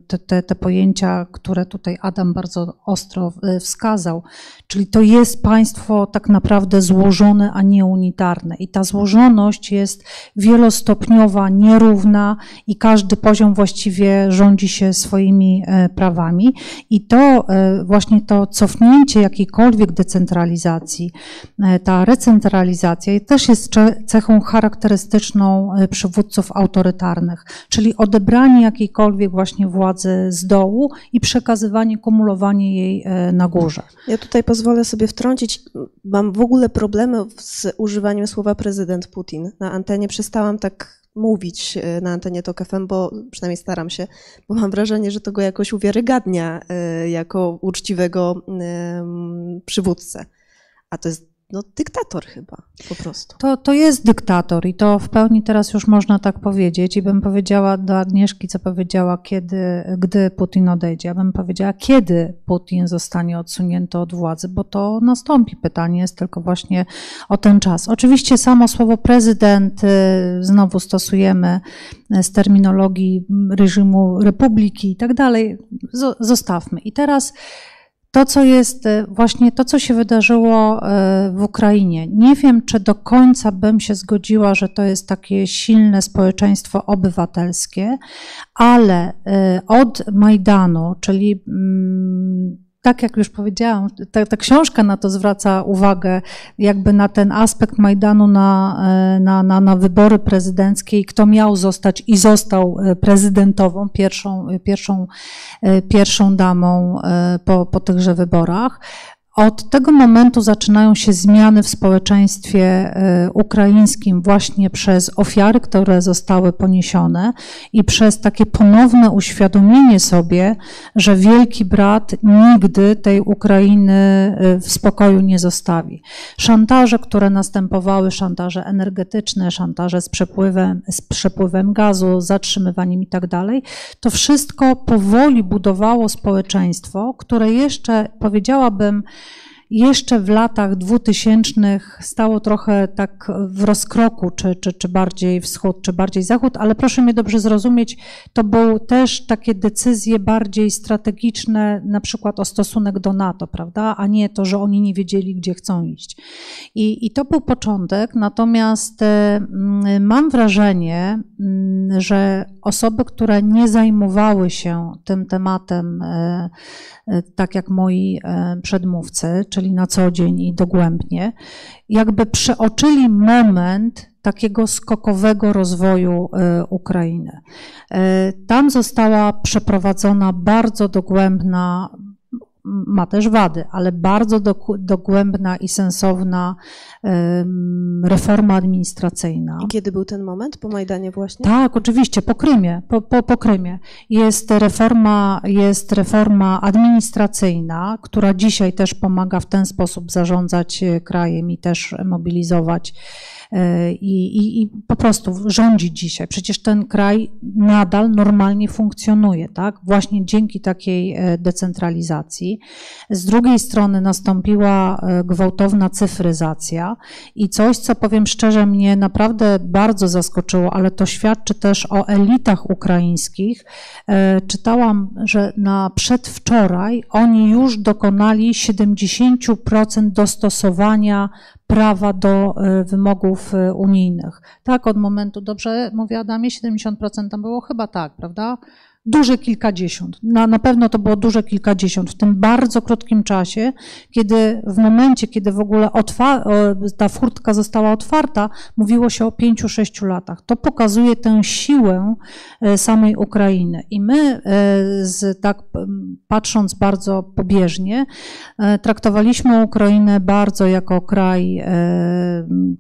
te, te, te pojęcia, które tutaj Adam bardzo ostro wskazał, czyli to jest państwo tak naprawdę złożone, a nie unitarne. I ta złożoność jest wielostopniowa, nierówna i każdy poziom właściwie rządzi się swoimi prawami. I to e, właśnie to cofnięcie jakiejkolwiek decentralizacji, e, ta recentralizacja też jest cechą charakterystyczną e, przywódców autorytarnych, czyli odebranie jakiejkolwiek właśnie władzy z dołu i przekazywanie, kumulowanie jej na górze.
Ja tutaj pozwolę sobie wtrącić, mam w ogóle problemy z używaniem słowa prezydent Putin. Na antenie przestałam tak mówić e, na antenie TOK FM, bo przynajmniej staram się, bo mam wrażenie, że to go jakoś uwiarygadnia e, jako uczciwego przywódcę. A to jest no, dyktator chyba po prostu.
To, to jest dyktator i to w pełni teraz już można tak powiedzieć. I bym powiedziała do Agnieszki, co powiedziała, kiedy, gdy Putin odejdzie. Ja bym powiedziała, kiedy Putin zostanie odsunięty od władzy, bo to nastąpi. Pytanie jest tylko właśnie o ten czas. Oczywiście samo słowo prezydent y, znowu stosujemy z terminologii reżimu republiki i tak dalej. Zostawmy. I teraz to, co jest e, właśnie to, co się wydarzyło e, w Ukrainie. Nie wiem, czy do końca bym się zgodziła, że to jest takie silne społeczeństwo obywatelskie, ale e, od Majdanu, czyli mm, tak jak już powiedziałam, ta, ta, książka na to zwraca uwagę, jakby na ten aspekt Majdanu na, e, na, na, na wybory prezydenckie i kto miał zostać i został e, prezydentową, pierwszą, pierwszą, pierwszą damą po, po tychże wyborach. Od tego momentu zaczynają się zmiany w społeczeństwie e, ukraińskim właśnie przez ofiary, które zostały poniesione i przez takie ponowne uświadomienie sobie, że Wielki Brat nigdy tej Ukrainy e, w spokoju nie zostawi. Szantaże, które następowały, szantaże energetyczne, szantaże z przepływem, z przepływem gazu, zatrzymywaniem tak dalej, to wszystko powoli budowało społeczeństwo, które jeszcze powiedziałabym, jeszcze w latach dwutysięcznych stało trochę tak w rozkroku, czy, czy, czy bardziej wschód, czy bardziej zachód, ale proszę mnie dobrze zrozumieć, to były też takie decyzje bardziej strategiczne, na przykład o stosunek do NATO, prawda, a nie to, że oni nie wiedzieli, gdzie chcą iść. I, i to był początek, natomiast mm, mam wrażenie, mm, że osoby, które nie zajmowały się tym tematem, e, e, tak jak moi e, przedmówcy, czyli na co dzień i dogłębnie, jakby przeoczyli moment takiego skokowego rozwoju Ukrainy. Tam została przeprowadzona bardzo dogłębna ma też wady, ale bardzo dogłębna i sensowna reforma administracyjna.
I kiedy był ten moment? Po Majdanie właśnie?
Tak, oczywiście, po Krymie, po, po, po Krymie. Jest reforma, jest reforma administracyjna, która dzisiaj też pomaga w ten sposób zarządzać e, krajem i też mobilizować i, i, i po prostu rządzi dzisiaj. Przecież ten kraj nadal normalnie funkcjonuje, tak? Właśnie dzięki takiej e, Z drugiej strony nastąpiła e, gwałtowna cyfryzacja i coś, co powiem szczerze, mnie naprawdę bardzo zaskoczyło, ale to świadczy też o elitach ukraińskich. E, czytałam, że na przedwczoraj oni już dokonali 70% dostosowania prawa do e, wymogów unijnych. Tak, od momentu, dobrze mówię Adamie, 70% tam było chyba tak, prawda? Duże kilkadziesiąt. Na, na pewno to było duże kilkadziesiąt w tym bardzo krótkim czasie, kiedy w momencie, kiedy w ogóle ta furtka została otwarta, mówiło się o pięciu, sześciu latach. To pokazuje tę siłę e, samej Ukrainy. I my, e, z, tak patrząc bardzo pobieżnie, e, traktowaliśmy Ukrainę bardzo jako kraj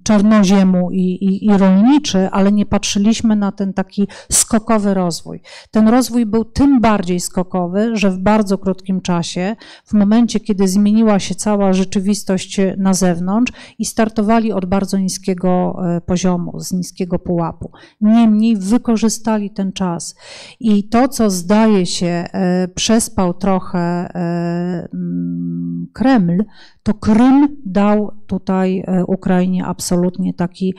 czarnoziemu i, i, i rolniczy, ale nie patrzyliśmy na ten taki skokowy rozwój. Ten rozwój rozwój był tym bardziej skokowy, że w bardzo krótkim czasie, w momencie, kiedy zmieniła się cała rzeczywistość na zewnątrz i startowali od bardzo niskiego e, poziomu, z niskiego pułapu. Niemniej wykorzystali ten czas. I to, co zdaje się e, przespał trochę e, mm, Kreml, to Krym dał tutaj Ukrainie absolutnie taki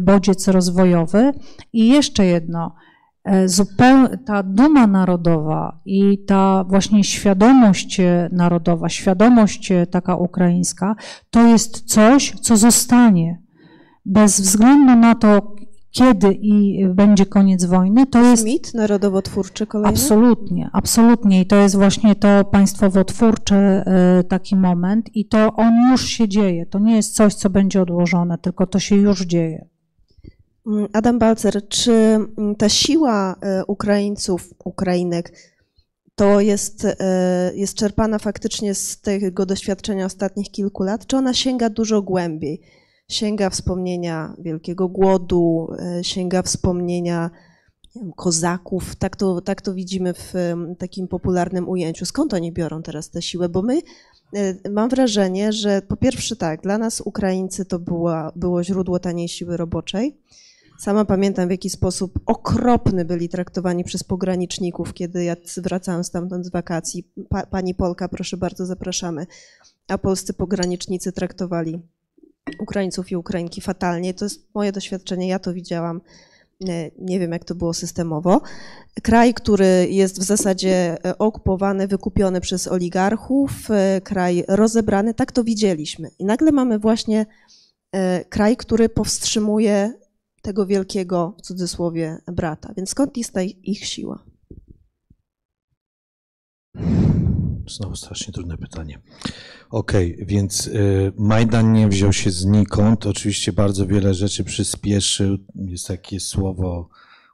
bodziec rozwojowy. I jeszcze jedno, E, ta duma narodowa i ta właśnie świadomość narodowa, świadomość taka ukraińska, to jest coś, co zostanie. Bez względu na to, kiedy i będzie koniec wojny, to jest...
Mit narodowo-twórczy kolejny?
Absolutnie, absolutnie. I to jest właśnie to państwowo-twórczy e, taki moment i to on już się dzieje. To nie jest coś, co będzie odłożone, tylko to się już dzieje.
Adam Balcer, czy mm, ta siła e, Ukraińców, Ukrainek, to jest, e, jest czerpana faktycznie z tego doświadczenia ostatnich kilku lat, czy ona sięga dużo głębiej? Sięga wspomnienia Wielkiego Głodu, e, sięga wspomnienia wiem, kozaków, tak to, tak to widzimy w takim popularnym ujęciu. Skąd oni biorą teraz tę siłę? Bo my mam wrażenie, że po pierwsze tak, dla nas Ukraińcy to była, było źródło taniej siły roboczej, Sama pamiętam, w jaki sposób okropny byli traktowani przez pograniczników, kiedy ja wracałam stamtąd z wakacji. Pa, pani Polka, proszę bardzo, zapraszamy. A polscy pogranicznicy traktowali Ukraińców i Ukrainki fatalnie. To jest moje doświadczenie, ja to widziałam. Nie wiem, jak to było systemowo. Kraj, który jest w zasadzie e, okupowany, wykupiony przez oligarchów, e, kraj rozebrany, tak to widzieliśmy. I nagle mamy właśnie e, kraj, który powstrzymuje tego wielkiego, w cudzysłowie, brata. Więc skąd jest ta ich siła?
Znowu strasznie trudne pytanie. Okej, okay, więc y, Majdan nie wziął się znikąd. Oczywiście bardzo wiele rzeczy przyspieszył. Jest takie słowo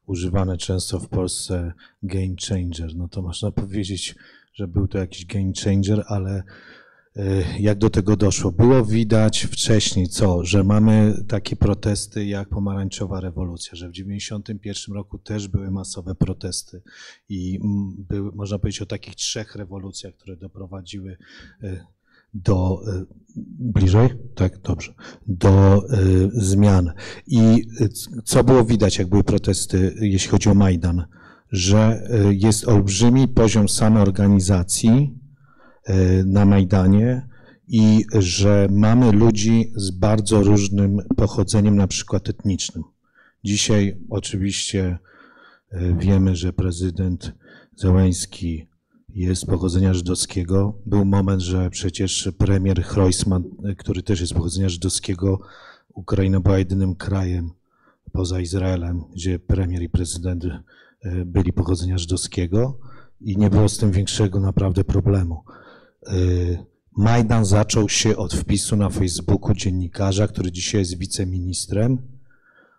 używane często w Polsce game changer. No to można powiedzieć, że był to jakiś game changer, ale jak do tego doszło? Było widać wcześniej co, że mamy takie protesty jak pomarańczowa rewolucja, że w 91 roku też były masowe protesty i były, można powiedzieć o takich trzech rewolucjach, które doprowadziły y, do y, bliżej, tak, dobrze, do y, zmian. I y, co było widać, jak były protesty, jeśli chodzi o Majdan, że jest olbrzymi poziom samoorganizacji na Majdanie i że mamy ludzi z bardzo różnym pochodzeniem, na przykład etnicznym. Dzisiaj oczywiście wiemy, że prezydent Zełański jest pochodzenia żydowskiego. Był moment, że przecież premier Hrojsman, który też jest pochodzenia żydowskiego, Ukraina była jedynym krajem poza Izraelem, gdzie premier i prezydent e, byli pochodzenia żydowskiego i nie było z tym większego naprawdę problemu. E, Majdan zaczął się od wpisu na Facebooku dziennikarza, który dzisiaj jest wiceministrem,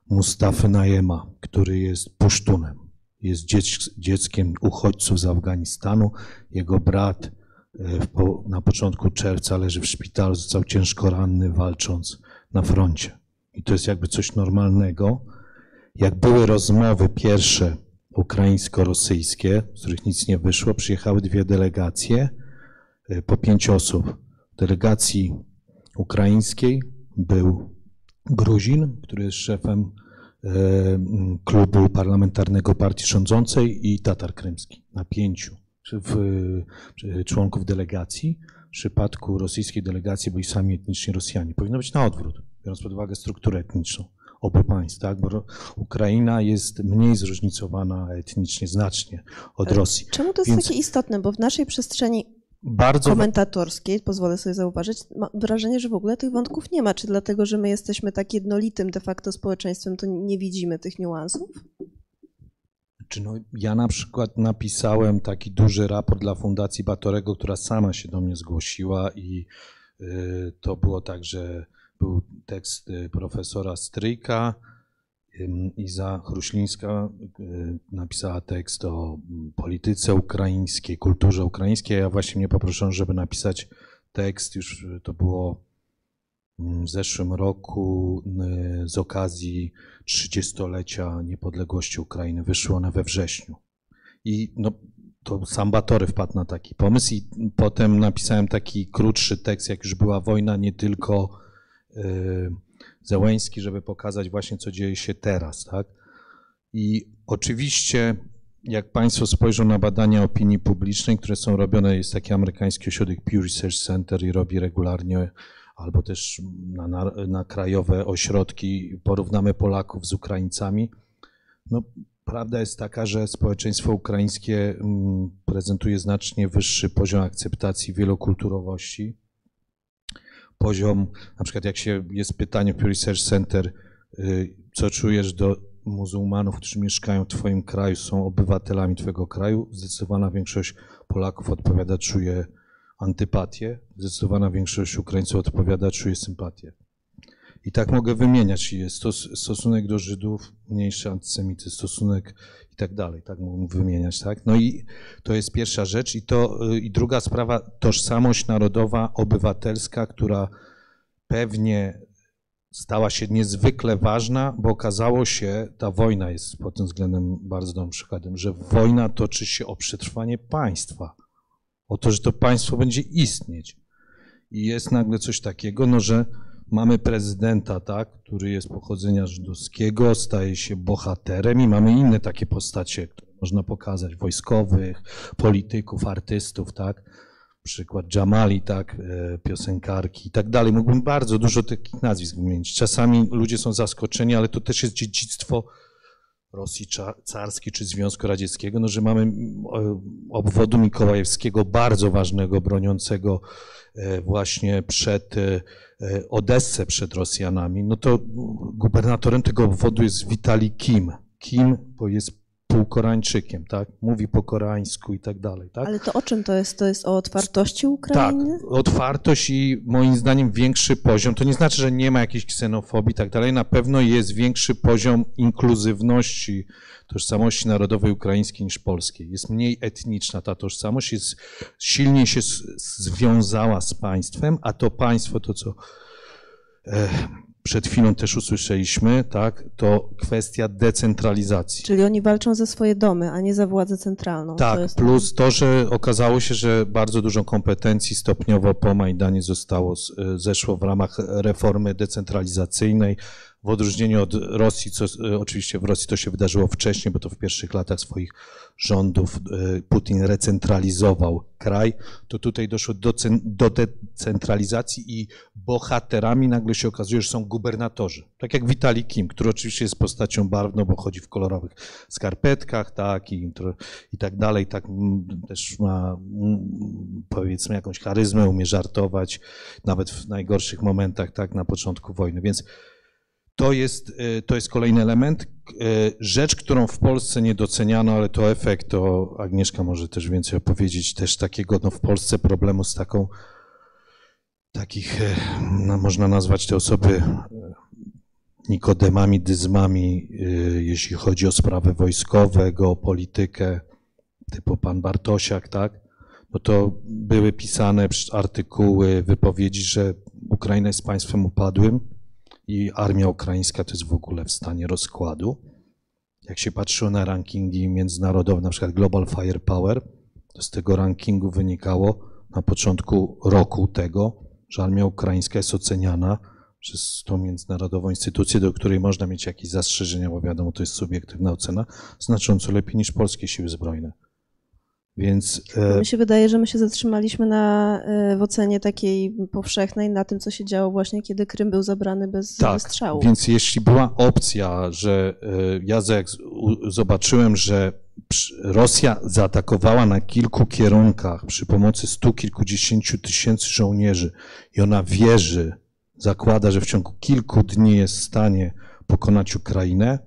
Mustafy Najema, który jest pusztunem jest dzieckiem uchodźców z Afganistanu. Jego brat e, na początku czerwca leży w szpitalu, został ciężko ranny walcząc na froncie. I to jest jakby coś normalnego. Jak były rozmowy pierwsze ukraińsko-rosyjskie, z których nic nie wyszło, przyjechały dwie delegacje po pięć osób. W delegacji ukraińskiej był Gruzin, który jest szefem E, klubu parlamentarnego partii rządzącej i Tatar Krymski na pięciu członków delegacji. W przypadku rosyjskiej delegacji byli sami etniczni Rosjanie. Powinno być na odwrót, biorąc pod uwagę strukturę etniczną obu państw, tak? bo Ukraina jest mniej zróżnicowana etnicznie znacznie od Rosji.
Czemu to jest Więc... takie istotne? Bo w naszej przestrzeni bardzo... komentatorskiej, pozwolę sobie zauważyć, mam wrażenie, że w ogóle tych wątków nie ma. Czy dlatego, że my jesteśmy tak jednolitym de facto społeczeństwem, to nie widzimy tych niuansów?
Czy no, ja na przykład napisałem taki duży raport dla Fundacji Batorego, która sama się do mnie zgłosiła i y, to było tak, że był tekst y, profesora Stryjka, Iza Chruślińska y, napisała tekst o polityce ukraińskiej, kulturze ukraińskiej. Ja właśnie mnie poproszono, żeby napisać tekst, już to było w zeszłym roku y, z okazji 30-lecia niepodległości Ukrainy. Wyszło one we wrześniu. I no, to sam Batory wpadł na taki pomysł i potem napisałem taki krótszy tekst, jak już była wojna, nie tylko yy, Zełęński, żeby pokazać właśnie, co dzieje się teraz, tak? I oczywiście, jak Państwo spojrzą na badania opinii publicznej, które są robione, jest taki amerykański ośrodek Pew Research Center i robi regularnie, albo też na, na, na krajowe ośrodki, porównamy Polaków z Ukraińcami. No, prawda jest taka, że społeczeństwo ukraińskie mm, prezentuje znacznie wyższy poziom akceptacji wielokulturowości poziom, na przykład jak się jest pytanie w Research Center, y, co czujesz do muzułmanów, którzy mieszkają w Twoim kraju, są obywatelami Twojego kraju, zdecydowana większość Polaków odpowiada, czuje antypatię, zdecydowana większość Ukraińców odpowiada, czuje sympatię. I tak mogę wymieniać. Jest stosunek do Żydów, mniejszy antysemityzm, stosunek i tak dalej. Tak mógłbym wymieniać, tak? No i to jest pierwsza rzecz. I, to, i druga sprawa, tożsamość narodowa, obywatelska, która pewnie stała się niezwykle ważna, bo okazało się, ta wojna jest pod tym względem bardzo dobrym przykładem, że wojna toczy się o przetrwanie państwa, o to, że to państwo będzie istnieć. I jest nagle coś takiego, no, że mamy prezydenta, tak, który jest pochodzenia żydowskiego, staje się bohaterem i mamy inne takie postacie, które można pokazać, wojskowych, polityków, artystów, tak, przykład Jamali, tak, e, piosenkarki i tak dalej. Mógłbym bardzo dużo takich nazwisk wymienić. Czasami ludzie są zaskoczeni, ale to też jest dziedzictwo Rosji carskiej czy Związku Radzieckiego, no, że mamy obwodu Mikołajewskiego, bardzo ważnego, broniącego e, właśnie przed e, Odessę przed Rosjanami, no to gubernatorem tego obwodu jest Witali Kim. Kim, bo jest półkorańczykiem, tak? Mówi po koreańsku i tak dalej, tak?
Ale to o czym to jest? To jest o otwartości Ukrainy?
Tak, otwartość i moim zdaniem większy poziom. To nie znaczy, że nie ma jakiejś ksenofobii i tak dalej. Na pewno jest większy poziom inkluzywności tożsamości narodowej ukraińskiej niż polskiej. Jest mniej etniczna ta tożsamość, jest silniej się związała z państwem, a to państwo, to co e, przed chwilą też usłyszeliśmy, tak, to kwestia decentralizacji.
Czyli oni walczą za swoje domy, a nie za władzę centralną.
Tak,
to
plus to, że okazało się, że bardzo dużo kompetencji stopniowo po Majdanie zostało, zeszło w ramach reformy decentralizacyjnej, w odróżnieniu od Rosji, co e, oczywiście w Rosji to się wydarzyło wcześniej, bo to w pierwszych latach swoich rządów e, Putin recentralizował kraj, to tutaj doszło do, do decentralizacji i bohaterami nagle się okazuje, że są gubernatorzy. Tak jak Witali Kim, który oczywiście jest postacią barwną, bo chodzi w kolorowych skarpetkach, tak, i, i tak dalej, tak też ma powiedzmy jakąś charyzmę, umie żartować, nawet w najgorszych momentach, tak, na początku wojny, więc to jest, e, to jest kolejny element. E, rzecz, którą w Polsce nie doceniano, ale to efekt, to Agnieszka może też więcej opowiedzieć, też takiego no, w Polsce problemu z taką, takich, e, no, można nazwać te osoby nikodemami, dyzmami, jeśli chodzi o sprawy wojskowe, geopolitykę, typu pan Bartosiak, tak? No to były pisane artykuły, wypowiedzi, że Ukraina jest państwem upadłym, i armia ukraińska to jest w ogóle w stanie rozkładu. Jak się patrzyło na rankingi międzynarodowe, na przykład Global Firepower, to z tego rankingu wynikało na początku roku tego, że armia ukraińska jest oceniana przez tą międzynarodową instytucję, do której można mieć jakieś zastrzeżenia, bo wiadomo, to jest subiektywna ocena, znacząco lepiej niż polskie siły zbrojne. Więc,
e... Mi się wydaje, że my się zatrzymaliśmy na, e, w ocenie takiej powszechnej na tym, co się działo właśnie, kiedy Krym był zabrany bez
tak,
strzału.
Więc jeśli była opcja, że e, ja zobaczyłem, że Rosja zaatakowała na kilku kierunkach przy pomocy stu kilkudziesięciu tysięcy żołnierzy i ona wierzy, zakłada, że w ciągu kilku dni jest w stanie pokonać Ukrainę,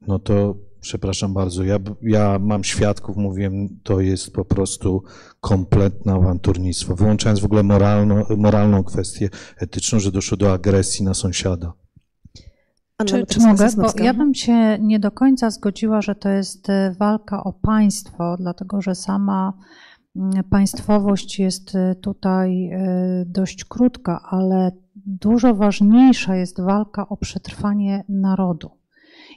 no to przepraszam bardzo, ja, ja mam świadków, mówiłem, to jest po prostu kompletne awanturnictwo, wyłączając w ogóle moralno, moralną kwestię etyczną, że doszło do agresji na sąsiada.
Czy, czy mogę? Bo ja bym się nie do końca zgodziła, że to jest e, walka o państwo, dlatego że sama mm, państwowość jest e, tutaj e, dość krótka, ale dużo ważniejsza jest walka o przetrwanie narodu.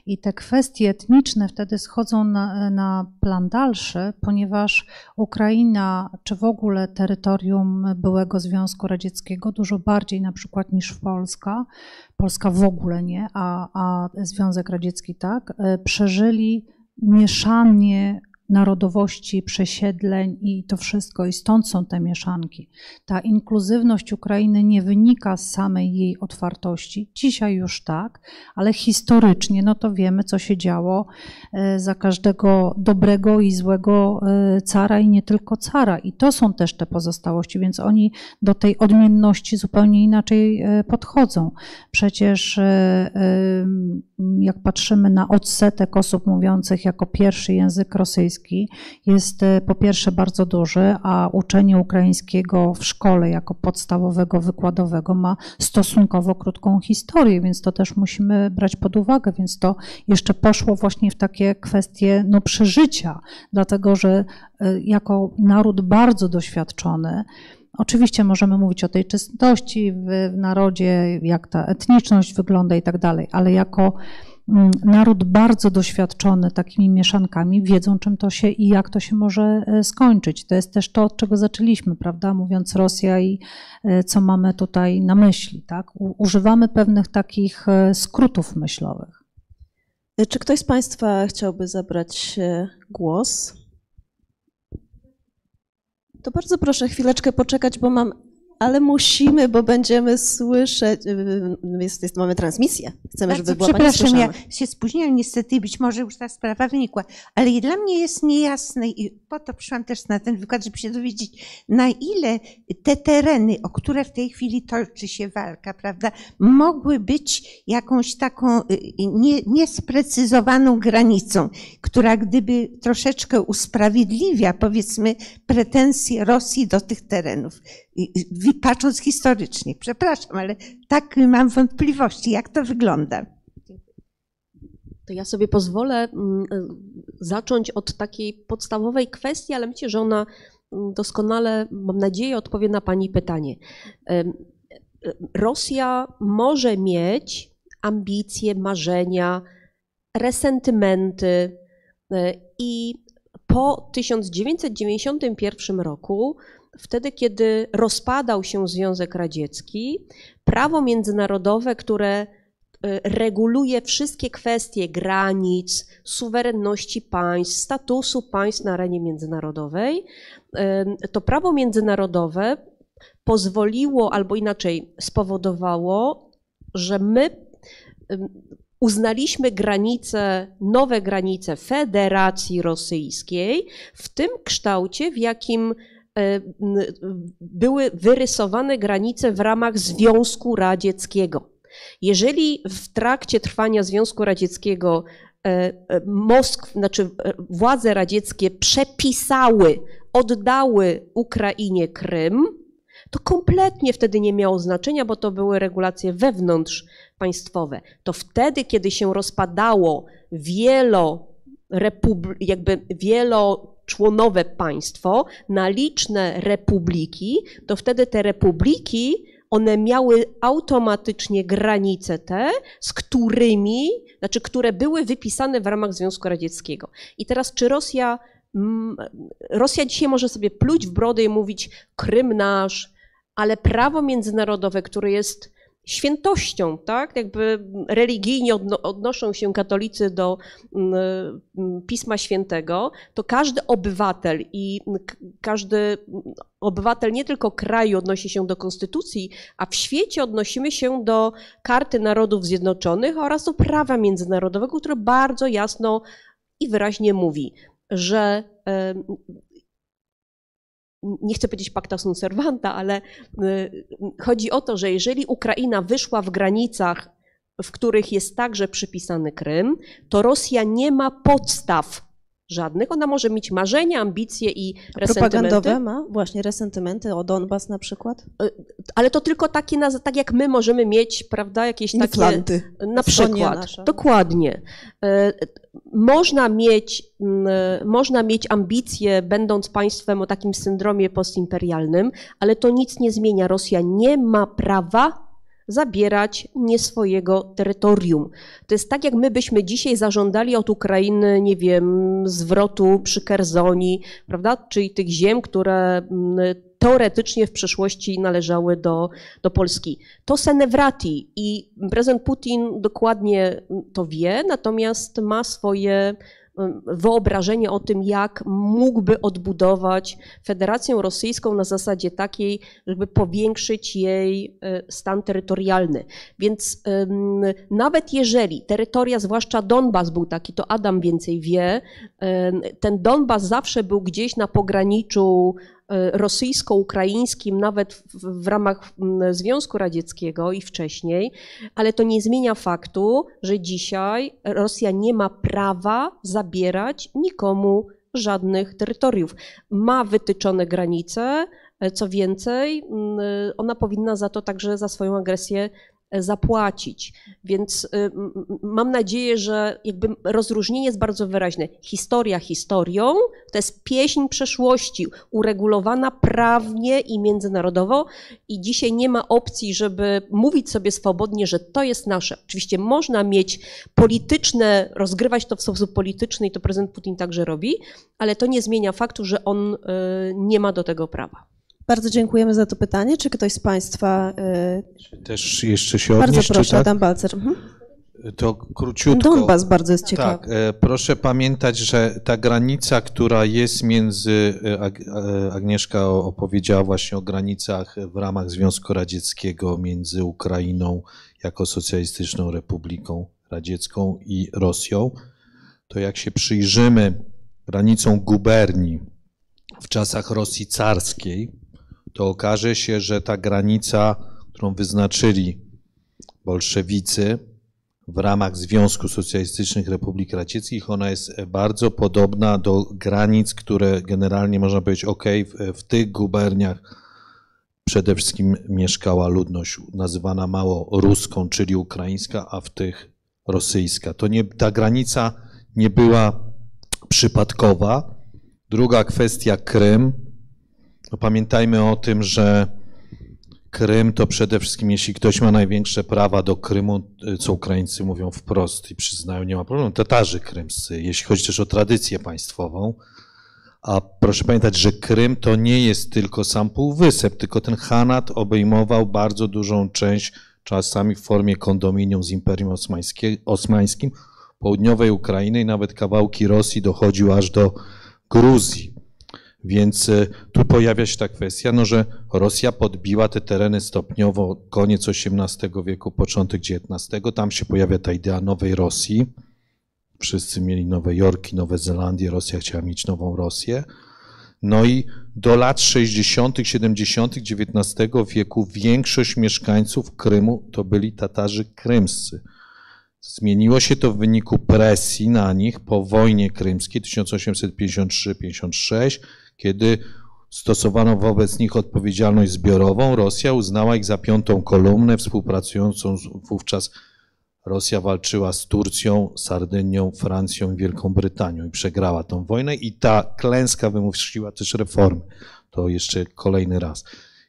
I te kwestie etniczne wtedy schodzą na, na plan dalszy, ponieważ Ukraina, czy w ogóle terytorium byłego Związku Radzieckiego, dużo bardziej na przykład niż Polska, Polska w ogóle nie, a, a Związek Radziecki tak, e, przeżyli mieszanie narodowości, przesiedleń i to wszystko, i stąd są te mieszanki. Ta inkluzywność Ukrainy nie wynika z samej jej otwartości, dzisiaj już tak, ale historycznie, no to wiemy, co się działo e, za każdego dobrego i złego e, cara i nie tylko cara. I to są też te pozostałości, więc oni do tej odmienności zupełnie inaczej e, podchodzą. Przecież jak patrzymy na odsetek osób mówiących jako pierwszy język rosyjski, jest e, po pierwsze bardzo duży, a uczenie ukraińskiego w szkole jako podstawowego, wykładowego ma stosunkowo krótką historię, więc to też musimy brać pod uwagę, więc to jeszcze poszło właśnie w takie kwestie no, przeżycia, dlatego że e, jako naród bardzo doświadczony, Oczywiście możemy mówić o tej czystości w, w narodzie, jak ta etniczność wygląda i tak dalej, ale jako naród bardzo doświadczony takimi mieszankami wiedzą, czym to się i jak to się może e, skończyć. To jest też to, od czego zaczęliśmy, prawda, mówiąc Rosja i e, co mamy tutaj na myśli. Tak? Używamy pewnych takich e, skrótów myślowych.
Czy ktoś z Państwa chciałby zabrać głos? To bardzo proszę chwileczkę poczekać, bo mam ale musimy, bo będziemy słyszeć, y, jest, jest, mamy transmisję. Chcemy,
Bardzo
żeby była pani
przepraszam,
słyszana.
ja się spóźniłam niestety, być może już ta sprawa wynikła, ale i dla mnie jest niejasne i po to przyszłam też na ten wykład, żeby się dowiedzieć, na ile te tereny, o które w tej chwili toczy się walka, prawda, mogły być jakąś taką y, nie, niesprecyzowaną granicą, która gdyby troszeczkę usprawiedliwia, powiedzmy, pretensje Rosji do tych terenów. Patrząc historycznie, przepraszam, ale tak mam wątpliwości, jak to wygląda.
To ja sobie pozwolę mm, y, zacząć od takiej podstawowej kwestii, ale myślę, że ona mm, doskonale, mam nadzieję, odpowie na Pani pytanie. Y, Rosja może mieć ambicje, marzenia, resentymenty y, i po 1991 roku, wtedy kiedy rozpadał się Związek Radziecki, prawo międzynarodowe, które y, reguluje wszystkie kwestie granic, suwerenności państw, statusu państw na arenie międzynarodowej, to prawo międzynarodowe pozwoliło, albo inaczej spowodowało, że my uznaliśmy granice, nowe granice Federacji Rosyjskiej w tym kształcie, w jakim były wyrysowane granice w ramach Związku Radzieckiego. Jeżeli w trakcie trwania Związku Radzieckiego e, e, Moskw, znaczy e, władze radzieckie przepisały, oddały Ukrainie Krym, to kompletnie wtedy nie miało znaczenia, bo to były regulacje wewnątrzpaństwowe. To wtedy, kiedy się rozpadało wielo, jakby wieloczłonowe państwo na liczne republiki, to wtedy te republiki one miały automatycznie granice te, z którymi, znaczy, które były wypisane w ramach Związku Radzieckiego. I teraz, czy Rosja, mm, Rosja dzisiaj może sobie pluć w brodę i mówić Krym nasz, ale prawo międzynarodowe, które jest świętością, tak? Jakby religijnie odno, odnoszą się katolicy do mm, mm, Pisma Świętego, to każdy obywatel i każdy obywatel nie tylko kraju odnosi się do konstytucji, a w świecie odnosimy się do Karty Narodów Zjednoczonych oraz do prawa międzynarodowego, które bardzo jasno i wyraźnie mówi, że nie chcę powiedzieć pacta sunt servanta, ale y, chodzi o to, że jeżeli Ukraina wyszła w granicach, w których jest także przypisany Krym, to Rosja nie ma podstaw żadnych. Ona może mieć marzenia, ambicje i resentymenty,
Propagandowe ma właśnie resentymenty o Donbas na przykład?
ale to tylko takie, tak jak my możemy mieć, prawda, jakieś takie...
Inflanty.
Na przykład, dokładnie. E, Można mieć, m, można mieć ambicje, będąc państwem o takim syndromie postimperialnym, ale to nic nie zmienia. Rosja nie ma prawa zabierać nie swojego terytorium. To jest tak, jak my byśmy dzisiaj zażądali od Ukrainy, nie wiem, zwrotu przy Kerzonii, prawda, czyli tych ziem, które m, teoretycznie w przeszłości należały do, do Polski. To Senevrati i prezydent Putin dokładnie to wie, natomiast ma swoje wyobrażenie o tym, jak mógłby odbudować Federację Rosyjską na zasadzie takiej, żeby powiększyć jej e, stan terytorialny. Więc nawet jeżeli terytoria, zwłaszcza Donbas był taki, to Adam więcej wie, ten Donbas zawsze był gdzieś na pograniczu rosyjsko-ukraińskim, nawet w, w ramach Związku Radzieckiego i wcześniej, ale to nie zmienia faktu, że dzisiaj Rosja nie ma prawa zabierać nikomu żadnych terytoriów. Ma wytyczone granice, e, co więcej, ona powinna za to także za swoją agresję e, zapłacić. Więc y, mam nadzieję, że jakby rozróżnienie jest bardzo wyraźne. Historia historią to jest pieśń przeszłości, uregulowana prawnie i międzynarodowo i dzisiaj nie ma opcji, żeby mówić sobie swobodnie, że to jest nasze. Oczywiście można mieć polityczne, rozgrywać to w sposób polityczny i to prezydent Putin także robi, ale to nie zmienia faktu, że on y, nie ma do tego prawa.
Bardzo dziękujemy za to pytanie. Czy ktoś z Państwa... y,
Też jeszcze się
Bardzo
odnieść, czy
proszę,
tak?
Adam Balcer. Mhm.
To króciutko.
Donbas bardzo jest ciekawy.
Tak, proszę pamiętać, że ta granica, która jest między, e, e, Agnieszka opowiedziała właśnie o granicach w ramach Związku Radzieckiego między Ukrainą jako socjalistyczną republiką radziecką i Rosją, to jak się przyjrzymy granicą guberni w czasach Rosji carskiej, to okaże się, że ta granica, którą wyznaczyli bolszewicy, w ramach Związku Socjalistycznych Republik Radzieckich. Ona jest bardzo podobna do granic, które generalnie można powiedzieć, ok, w, w tych guberniach przede wszystkim mieszkała ludność nazywana mało ruską, czyli ukraińska, a w tych rosyjska. To nie, ta granica nie była przypadkowa. Druga kwestia Krym. No pamiętajmy o tym, że Krym to przede wszystkim, jeśli ktoś ma największe prawa do Krymu, y, co Ukraińcy mówią wprost i przyznają, nie ma problemu, Tatarzy krymscy, jeśli chodzi też o tradycję państwową. A proszę pamiętać, że Krym to nie jest tylko sam półwysep, tylko ten Hanat obejmował bardzo dużą część, czasami w formie kondominium z Imperium Osmańskim, południowej Ukrainy i nawet kawałki Rosji dochodził aż do Gruzji. Więc y, tu pojawia się ta kwestia, no, że Rosja podbiła te tereny stopniowo, koniec XVIII wieku, początek XIX. Tam się pojawia ta idea nowej Rosji. Wszyscy mieli Nowe Jorki, Nowe Zelandię, Rosja chciała mieć nową Rosję. No i do lat 60., 70. XIX wieku większość mieszkańców Krymu to byli Tatarzy krymscy. Zmieniło się to w wyniku presji na nich po wojnie krymskiej 1853-56, kiedy stosowano wobec nich odpowiedzialność zbiorową. Rosja uznała ich za piątą kolumnę, współpracującą z- wówczas Rosja walczyła z Turcją, Sardynią, Francją i Wielką Brytanią i przegrała tą wojnę i ta klęska wymusiła też reformy. To jeszcze kolejny raz.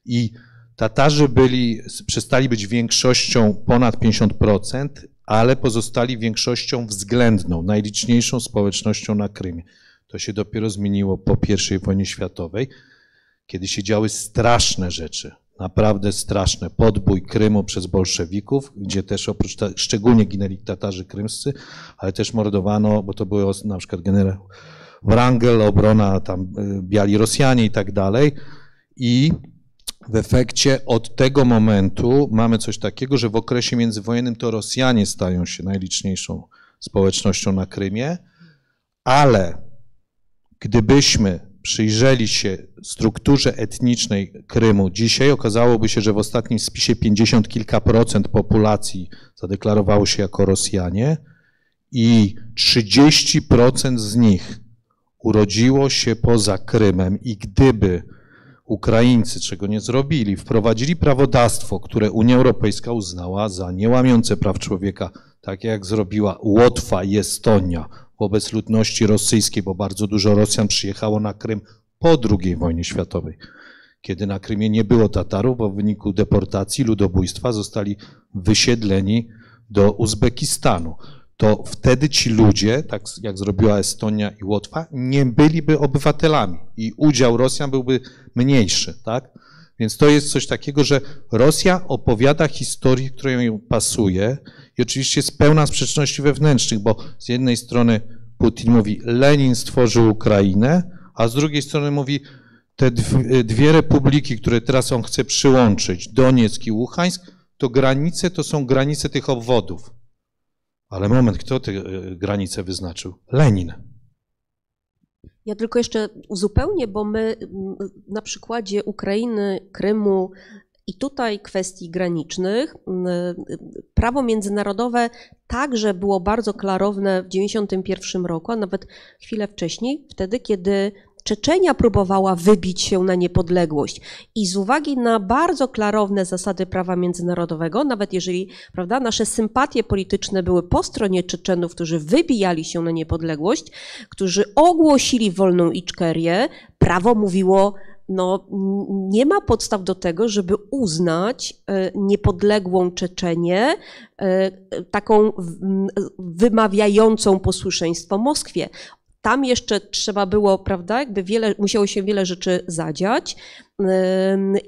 I Tatarzy byli, przestali być większością ponad 50%, ale pozostali większością względną, najliczniejszą społecznością na Krymie. To się dopiero zmieniło po I wojnie światowej, kiedy się działy straszne rzeczy, naprawdę straszne. Podbój Krymu przez bolszewików, gdzie też oprócz, ta, szczególnie ginęli Tatarzy krymscy, ale też mordowano, bo to były na przykład generał Wrangel, obrona tam y, biali Rosjanie i tak dalej. I w efekcie od tego momentu mamy coś takiego, że w okresie międzywojennym to Rosjanie stają się najliczniejszą społecznością na Krymie, ale gdybyśmy przyjrzeli się strukturze etnicznej Krymu dzisiaj, okazałoby się, że w ostatnim spisie 50 kilka procent populacji zadeklarowało się jako Rosjanie i 30% z nich urodziło się poza Krymem. I gdyby Ukraińcy, czego nie zrobili, wprowadzili prawodawstwo, które Unia Europejska uznała za niełamiące praw człowieka, tak jak zrobiła Łotwa i Estonia wobec ludności rosyjskiej, bo bardzo dużo Rosjan przyjechało na Krym po II wojnie światowej, kiedy na Krymie nie było Tatarów, bo w wyniku deportacji, ludobójstwa zostali wysiedleni do Uzbekistanu. To wtedy ci ludzie, tak jak zrobiła Estonia i Łotwa, nie byliby obywatelami i udział Rosjan byłby mniejszy, tak? Więc to jest coś takiego, że Rosja opowiada historię, która ją pasuje i oczywiście jest pełna sprzeczności wewnętrznych, bo z jednej strony Putin mówi, Lenin stworzył Ukrainę, a z drugiej strony mówi, te dw- dwie republiki, które teraz on chce przyłączyć, Donieck i Łuhańsk, to granice to są granice tych obwodów. Ale moment, kto te e, granice wyznaczył? Lenin.
Ja tylko jeszcze uzupełnię, bo my mm, na przykładzie Ukrainy, Krymu i tutaj kwestii granicznych, mm, prawo międzynarodowe także było bardzo klarowne w 1991 roku, a nawet chwilę wcześniej, wtedy kiedy Czeczenia próbowała wybić się na niepodległość i z uwagi na bardzo klarowne zasady prawa międzynarodowego, nawet jeżeli prawda, nasze sympatie polityczne były po stronie Czeczenów, którzy wybijali się na niepodległość, którzy ogłosili wolną Iczkerię, prawo mówiło, no, nie ma podstaw do tego, żeby uznać e, niepodległą Czeczenię e, taką wymawiającą posłuszeństwo Moskwie. Tam jeszcze trzeba było, prawda, jakby wiele, musiało się wiele rzeczy zadziać.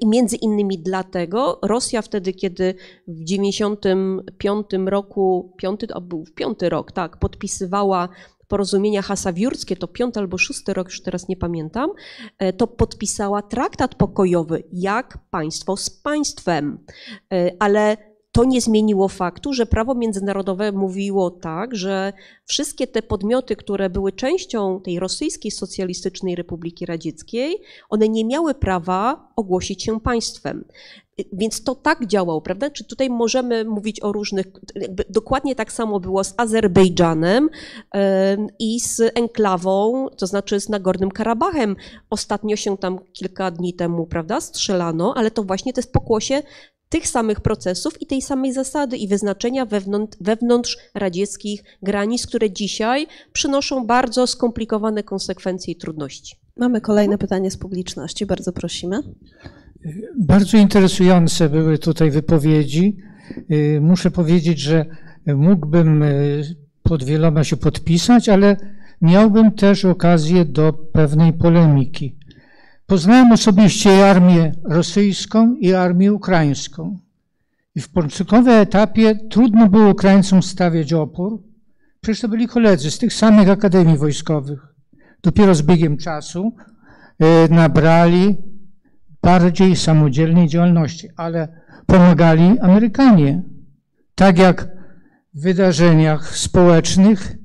I między innymi dlatego Rosja wtedy, kiedy w 95 roku, piąty, a był piąty rok, tak, podpisywała porozumienia hasawiurskie, to piąty albo szósty rok, już teraz nie pamiętam, e, to podpisała traktat pokojowy jak państwo z państwem, e, ale to nie zmieniło faktu, że prawo międzynarodowe mówiło tak, że wszystkie te podmioty, które były częścią tej rosyjskiej socjalistycznej Republiki Radzieckiej, one nie miały prawa ogłosić się państwem. Więc to tak działało, prawda? Czy tutaj możemy mówić o różnych. Dokładnie tak samo było z Azerbejdżanem i z enklawą, to znaczy z Nagornym Karabachem. Ostatnio się tam kilka dni temu, prawda, strzelano, ale to właśnie to jest pokłosie tych samych procesów i tej samej zasady i wyznaczenia wewnątrz, wewnątrz radzieckich granic, które dzisiaj przynoszą bardzo skomplikowane konsekwencje i trudności.
Mamy kolejne pytanie z publiczności, bardzo prosimy.
Bardzo interesujące były tutaj wypowiedzi. Y, muszę powiedzieć, że mógłbym y, pod wieloma się podpisać, ale miałbym też okazję do pewnej polemiki. Poznałem osobiście armię rosyjską i armię ukraińską. I w początkowym etapie trudno było Ukraińcom stawiać opór. Przecież to byli koledzy z tych samych akademii wojskowych. Dopiero z biegiem czasu y, nabrali bardziej samodzielnej działalności, ale pomagali Amerykanie. Tak jak w wydarzeniach społecznych,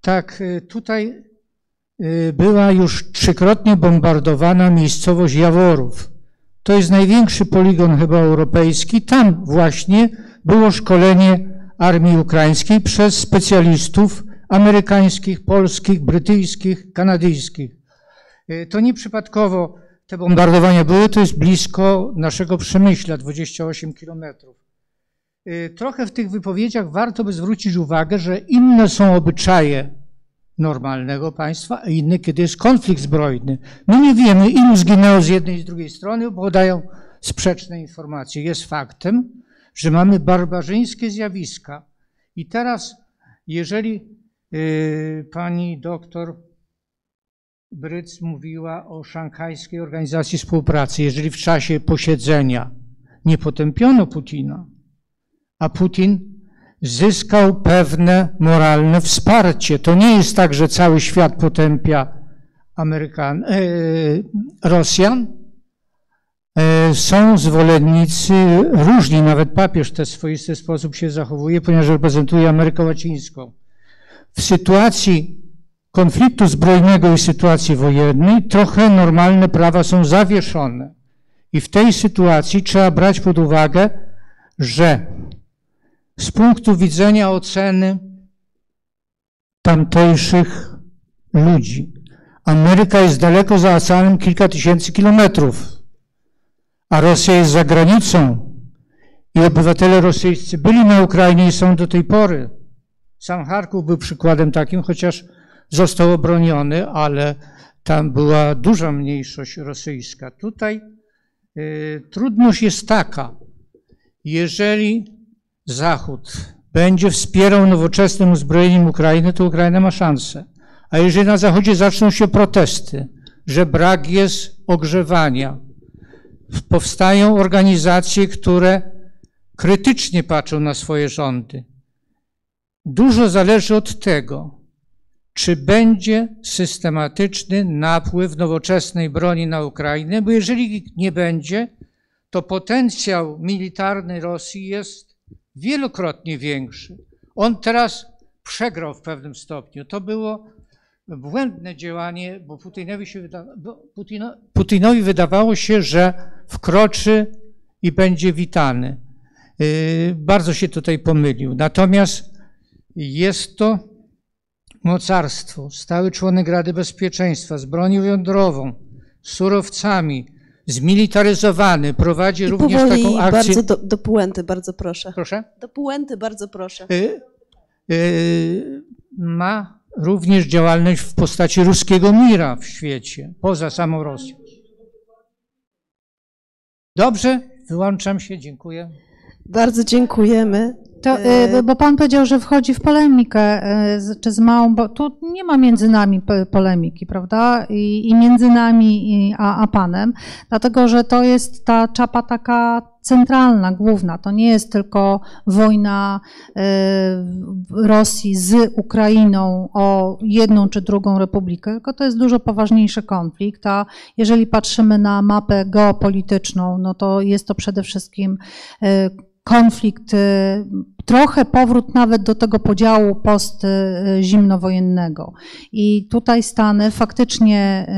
tak y, tutaj była już trzykrotnie bombardowana miejscowość Jaworów. To jest największy poligon chyba europejski. Tam właśnie było szkolenie armii ukraińskiej przez specjalistów amerykańskich, polskich, brytyjskich, kanadyjskich. Y, to nieprzypadkowo te bombardowania były, to jest blisko naszego Przemyśla, 28 kilometrów. Y, trochę w tych wypowiedziach warto by zwrócić uwagę, że inne są obyczaje normalnego państwa, a inne, kiedy jest konflikt zbrojny. My nie wiemy, ilu zginęło z jednej i z drugiej strony, bo podają sprzeczne informacje. Jest faktem, że mamy barbarzyńskie zjawiska. I teraz, jeżeli yy, pani doktor Bryc mówiła o szanghajskiej organizacji współpracy. Jeżeli w czasie posiedzenia nie potępiono Putina, a Putin zyskał pewne moralne wsparcie, to nie jest tak, że cały świat potępia Amerykan, e, Rosjan. E, są zwolennicy różni, nawet papież w ten swoisty sposób się zachowuje, ponieważ reprezentuje Amerykę Łacińską. W sytuacji konfliktu zbrojnego i sytuacji wojennej trochę normalne prawa są zawieszone. I w tej sytuacji trzeba brać pod uwagę, że z punktu widzenia oceny tamtejszych ludzi, Ameryka jest daleko za oceanem kilka tysięcy kilometrów, a Rosja jest za granicą i obywatele rosyjscy byli na Ukrainie i są do tej pory. Sam Charków był przykładem takim, chociaż został obroniony, ale tam była duża mniejszość rosyjska. Tutaj y, trudność jest taka, jeżeli Zachód będzie wspierał nowoczesnym uzbrojeniem Ukrainy, to Ukraina ma szansę. A jeżeli na Zachodzie zaczną się protesty, że brak jest ogrzewania, powstają organizacje, które krytycznie patrzą na swoje rządy. Dużo zależy od tego, czy będzie systematyczny napływ nowoczesnej broni na Ukrainę, bo jeżeli nie będzie, to potencjał militarny Rosji jest wielokrotnie większy. On teraz przegrał w pewnym stopniu. To było błędne działanie, bo Putinowi, się Putino, Putinowi wydawało się, że wkroczy i będzie witany. Yy, bardzo się tutaj pomylił. Natomiast jest to mocarstwo, stały członek Rady Bezpieczeństwa z bronią jądrową, surowcami, zmilitaryzowany, prowadzi
I
również
powoli
taką akcję.
bardzo do, do puenty, bardzo proszę.
Proszę?
Do puenty, bardzo proszę.
Y, y, ma również działalność w postaci ruskiego mira w świecie, poza samą Rosją. Dobrze, wyłączam się, dziękuję.
Bardzo dziękujemy.
To,
E,
y, bo pan powiedział, że wchodzi w polemikę, z- czy z małą, bo tu nie ma między nami po- polemiki, prawda? I, i między nami i, a, a panem, dlatego że to jest ta czapa taka centralna, główna. To nie jest tylko wojna Rosji z Ukrainą o jedną czy drugą republikę, tylko to jest dużo poważniejszy konflikt. A jeżeli patrzymy na mapę geopolityczną, no to jest to przede wszystkim konflikt, y, trochę powrót nawet do tego podziału post-zimnowojennego. I tutaj Stany faktycznie y,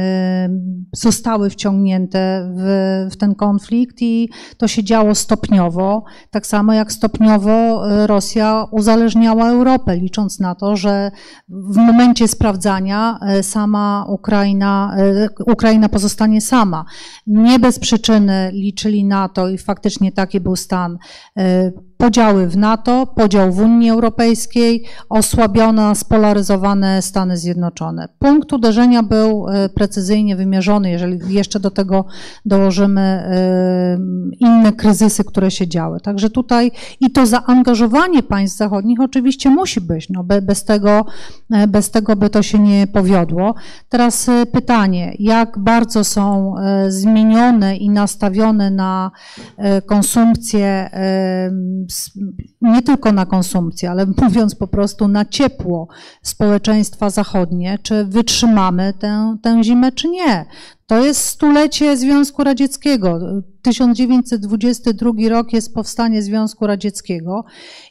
zostały wciągnięte w, w ten konflikt i to się działo stopniowo, tak samo jak stopniowo y, Rosja uzależniała Europę, licząc na to, że w momencie sprawdzania y, sama Ukraina, y, Ukraina pozostanie sama. Nie bez przyczyny liczyli na to i faktycznie taki był stan y, podziały w NATO, podział w Unii Europejskiej, osłabione, spolaryzowane Stany Zjednoczone. Punkt uderzenia był e, precyzyjnie wymierzony, jeżeli jeszcze do tego dołożymy e, inne kryzysy, które się działy. Także tutaj i to zaangażowanie państw zachodnich oczywiście musi być, no be- bez tego, e, bez tego by to się nie powiodło. Teraz pytanie, jak bardzo są zmienione i nastawione na konsumpcję, nie tylko na konsumpcję, ale mówiąc po prostu na ciepło społeczeństwa zachodnie, czy wytrzymamy tę, tę zimę, czy nie. To jest stulecie Związku Radzieckiego. 1922 rok jest powstanie Związku Radzieckiego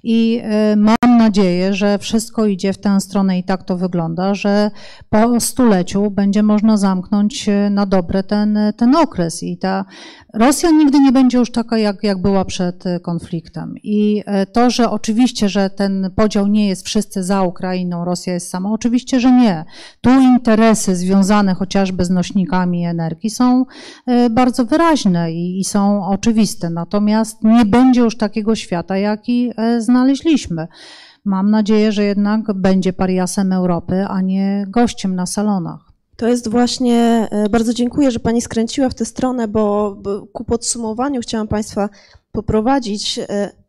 i e, mam nadzieję, że wszystko idzie w tę stronę i tak to wygląda, że po stuleciu będzie można zamknąć e, na dobre ten, ten okres i ta Rosja nigdy nie będzie już taka, jak, jak była przed e, konfliktem. I e, to, że oczywiście, że ten podział nie jest wszyscy za Ukrainą, Rosja jest sama, oczywiście, że nie. Tu interesy związane chociażby z nośnikami energii są e, bardzo wyraźne i, i są oczywiste. Natomiast nie będzie już takiego świata, jaki e, znaleźliśmy. Mam nadzieję, że jednak będzie pariasem Europy, a nie gościem na salonach.
To jest właśnie, e, bardzo dziękuję, że Pani skręciła w tę stronę, bo, ku podsumowaniu chciałam Państwa poprowadzić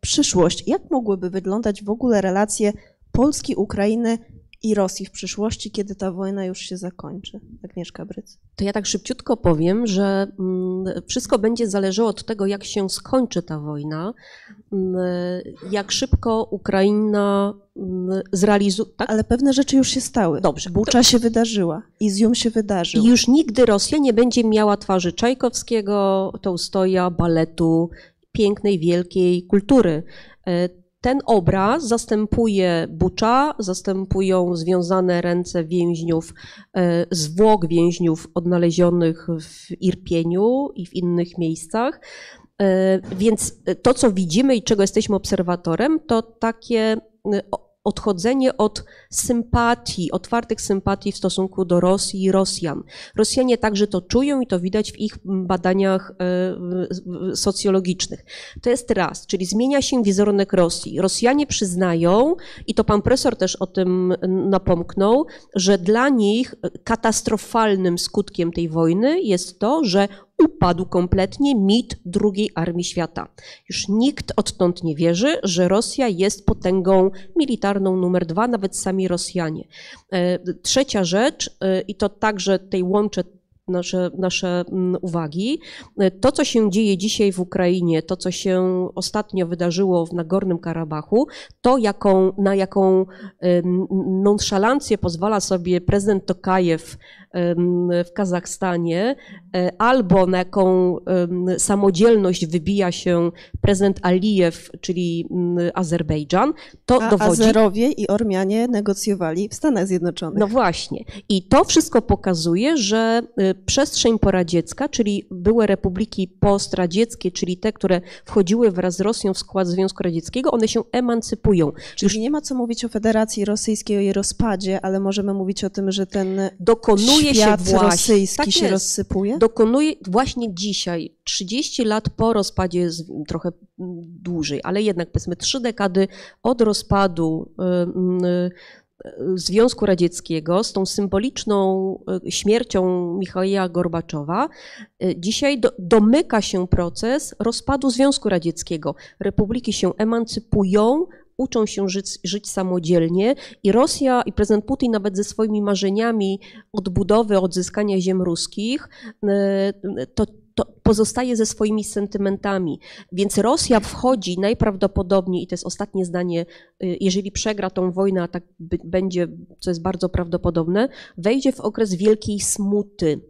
przyszłość. Jak mogłyby wyglądać w ogóle relacje Polski, Ukrainy i Rosji w przyszłości, kiedy ta wojna już się zakończy? Agnieszka Bryc.
To ja tak szybciutko powiem, że mm, wszystko będzie zależało od tego, jak się skończy ta wojna, mm, jak szybko Ukraina mm, zrealizuje. Tak?
Ale pewne rzeczy już się stały.
Dobrze.
Bucza się wydarzyła, Izjum się wydarzył.
I już nigdy Rosja nie będzie miała twarzy Czajkowskiego, Tołstoja, baletu, pięknej, wielkiej kultury. Ten obraz zastępuje Bucza, zastępują związane ręce więźniów, e, zwłok więźniów odnalezionych w Irpieniu i w innych miejscach. E, Więc to, co widzimy i czego jesteśmy obserwatorem, to takie e, odchodzenie od sympatii, otwartych sympatii w stosunku do Rosji i Rosjan. Rosjanie także to czują i to widać w ich badaniach e, socjologicznych. To jest raz, czyli zmienia się wizerunek Rosji. Rosjanie przyznają, i to pan profesor też o tym napomknął, że dla nich katastrofalnym skutkiem tej wojny jest to, że upadł kompletnie mit drugiej armii świata. Już nikt odtąd nie wierzy, że Rosja jest potęgą militarną numer dwa, nawet sami Rosjanie. E, Trzecia rzecz, e, i to także tej łączę nasze, nasze mm, uwagi. E, To, co się dzieje dzisiaj w Ukrainie, to, co się ostatnio wydarzyło w Nagornym Karabachu, to jaką, na jaką nonszalancję pozwala sobie prezydent Tokajew w Kazachstanie, e, albo na jaką samodzielność wybija się prezydent Alijew, czyli Azerbejdżan, to
A
dowodzi...
Azerowie i Ormianie negocjowali w Stanach Zjednoczonych.
No właśnie. I to wszystko pokazuje, że y, przestrzeń poradziecka, czyli były republiki postradzieckie, czyli te, które wchodziły wraz z Rosją w skład Związku Radzieckiego, one się emancypują.
Czyli nie ma co mówić o Federacji Rosyjskiej, o jej rozpadzie, ale możemy mówić o tym, że ten
Dokonuje
świat
się właśnie,
rosyjski
tak
się
jest.
rozsypuje?
Dokonuje właśnie dzisiaj, 30 lat po rozpadzie, trochę dłużej, ale jednak powiedzmy trzy dekady od rozpadu y, Związku Radzieckiego z tą symboliczną y, śmiercią Michała Gorbaczowa, y, dzisiaj do, domyka się proces rozpadu Związku Radzieckiego. Republiki się emancypują, uczą się żyć, żyć samodzielnie i Rosja i prezydent Putin nawet ze swoimi marzeniami odbudowy, odzyskania ziem ruskich, y, to pozostaje ze swoimi sentymentami. Więc Rosja wchodzi najprawdopodobniej, i to jest ostatnie zdanie, y, jeżeli przegra tą wojnę, a tak będzie, co jest bardzo prawdopodobne, wejdzie w okres wielkiej smuty E,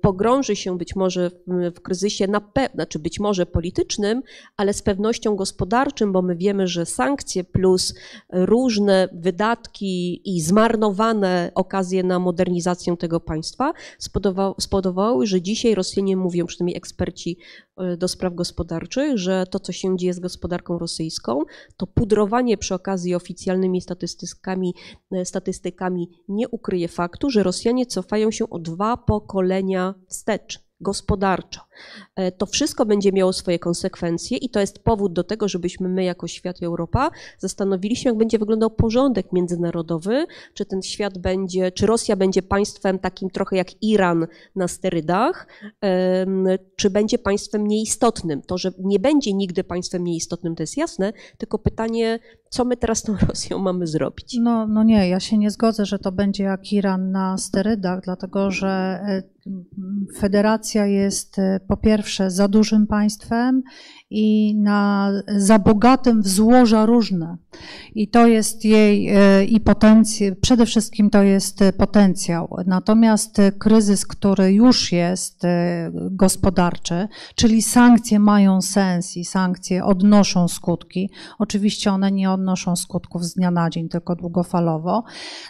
pogrąży się być może w, kryzysie, na znaczy być może politycznym, ale z pewnością gospodarczym, bo my wiemy, że sankcje plus różne wydatki i zmarnowane okazje na modernizację tego państwa spowodowały, że dzisiaj Rosjanie mówią, przynajmniej eksperci e, do spraw gospodarczych, że to, co się dzieje z gospodarką rosyjską, to pudrowanie przy okazji oficjalnymi statystykami, e, statystykami nie ukryje faktu, że Rosjanie cofają się o dwa pokolenia wstecz gospodarczo. E, to wszystko będzie miało swoje konsekwencje i to jest powód do tego, żebyśmy my jako świat i Europa zastanowili się, jak będzie wyglądał porządek międzynarodowy, czy ten świat będzie, czy Rosja będzie państwem takim trochę jak Iran na sterydach, czy będzie państwem nieistotnym. To, że nie będzie nigdy państwem nieistotnym, to jest jasne, tylko pytanie, co my teraz z tą Rosją mamy zrobić?
No, no nie, ja się nie zgodzę, że to będzie jak Iran na sterydach, dlatego że e, federacja jest e, po pierwsze za dużym państwem i na, za bogatym w złoża różne. I to jest jej e, i potencjał, przede wszystkim to jest potencjał. Natomiast kryzys, który już jest gospodarczy, czyli sankcje mają sens i sankcje odnoszą skutki. Oczywiście one nie odnoszą skutków z dnia na dzień, tylko długofalowo,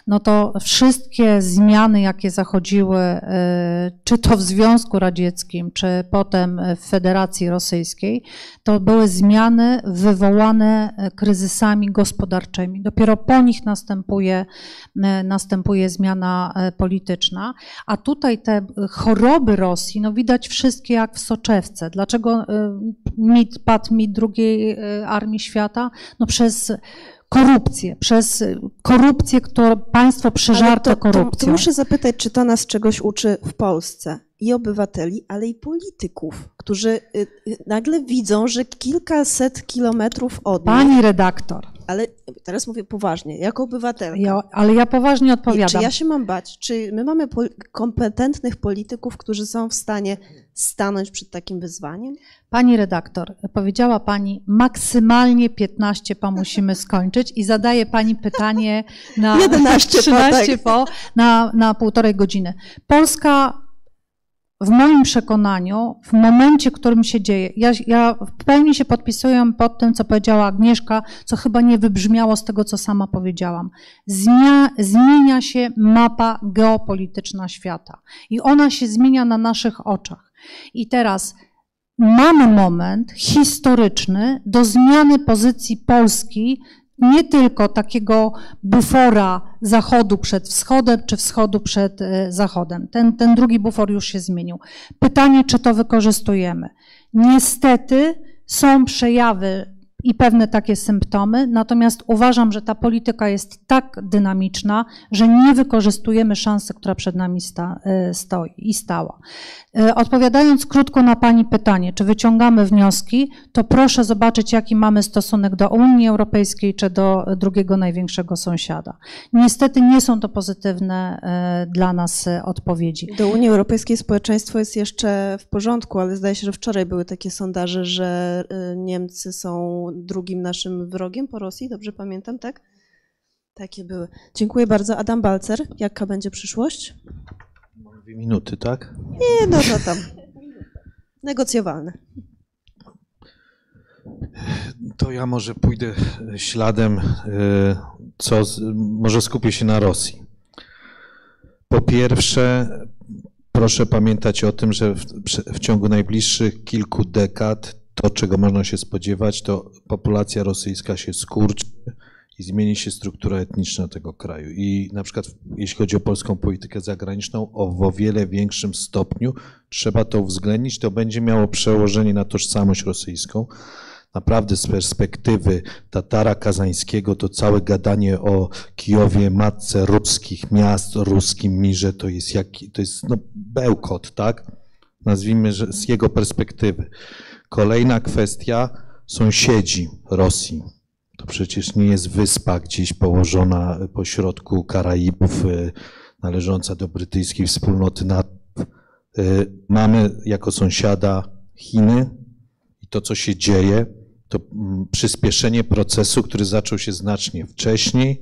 no to wszystkie zmiany, jakie zachodziły, czy to w Związku Radzieckim, czy potem w Federacji Rosyjskiej, to były zmiany wywołane kryzysami gospodarczymi. Dopiero po nich następuje, y, następuje zmiana y, polityczna, a tutaj te choroby Rosji, no widać wszystkie jak w soczewce. Dlaczego mit, padł mit drugiej armii świata? No przez korupcję, przez korupcję, którą państwo przeżarto korupcją. To,
to muszę zapytać, czy to nas czegoś uczy w Polsce? I obywateli, ale i polityków, którzy y, y, nagle widzą, że kilkaset kilometrów od
Pani redaktor.
Ale teraz mówię poważnie, jako obywatelka.
Ja, ale ja poważnie odpowiadam.
I czy ja się mam bać? Czy my mamy kompetentnych polityków, którzy są w stanie stanąć przed takim wyzwaniem?
Pani redaktor, powiedziała Pani maksymalnie 15 po musimy skończyć i zadaje Pani pytanie na
11
13 po, tak. po na, na półtorej godziny. Polska w moim przekonaniu, w momencie, w którym się dzieje, ja, ja w pełni się podpisuję pod tym, co powiedziała Agnieszka, co chyba nie wybrzmiało z tego, co sama powiedziałam. Zmienia, zmienia się mapa geopolityczna świata i ona się zmienia na naszych oczach. I teraz mamy moment historyczny do zmiany pozycji Polski nie tylko takiego bufora zachodu przed wschodem, czy wschodu przed e, zachodem. Ten, ten drugi bufor już się zmienił. Pytanie, czy to wykorzystujemy. Niestety są przejawy i pewne takie symptomy, natomiast uważam, że ta polityka jest tak dynamiczna, że nie wykorzystujemy szansy, która przed nami sta, e, stoi i stała. E, odpowiadając krótko na Pani pytanie, czy wyciągamy wnioski, to proszę zobaczyć, jaki mamy stosunek do Unii Europejskiej czy do drugiego największego sąsiada. Niestety nie są to pozytywne dla nas odpowiedzi.
Do Unii Europejskiej społeczeństwo jest jeszcze w porządku, ale zdaje się, że wczoraj były takie sondaże, że Niemcy są drugim naszym wrogiem po Rosji, dobrze pamiętam, tak? Takie były. Dziękuję bardzo. Adam Balcer, jaka będzie przyszłość?
Mam dwie minuty, tak?
Nie, no to tam. Negocjowalne.
To ja może pójdę śladem, e, co, może skupię się na Rosji. Po pierwsze, proszę pamiętać o tym, że w, w ciągu najbliższych kilku dekad to, czego można się spodziewać, to populacja rosyjska się skurczy i zmieni się struktura etniczna tego kraju. I na przykład jeśli chodzi o polską politykę zagraniczną, o, o wiele większym stopniu trzeba to uwzględnić. To będzie miało przełożenie na tożsamość rosyjską. Naprawdę z perspektywy Tatara Kazańskiego to całe gadanie o Kijowie, matce ruskich miast, ruskim mirze, to jest, jak, to jest no, bełkot, tak? Nazwijmy, że z jego perspektywy. Kolejna kwestia sąsiedzi Rosji. To przecież nie jest wyspa gdzieś położona pośrodku Karaibów, y, należąca do brytyjskiej wspólnoty NATO. Y, mamy jako sąsiada Chiny i to, co się dzieje, to mm, przyspieszenie procesu, który zaczął się znacznie wcześniej,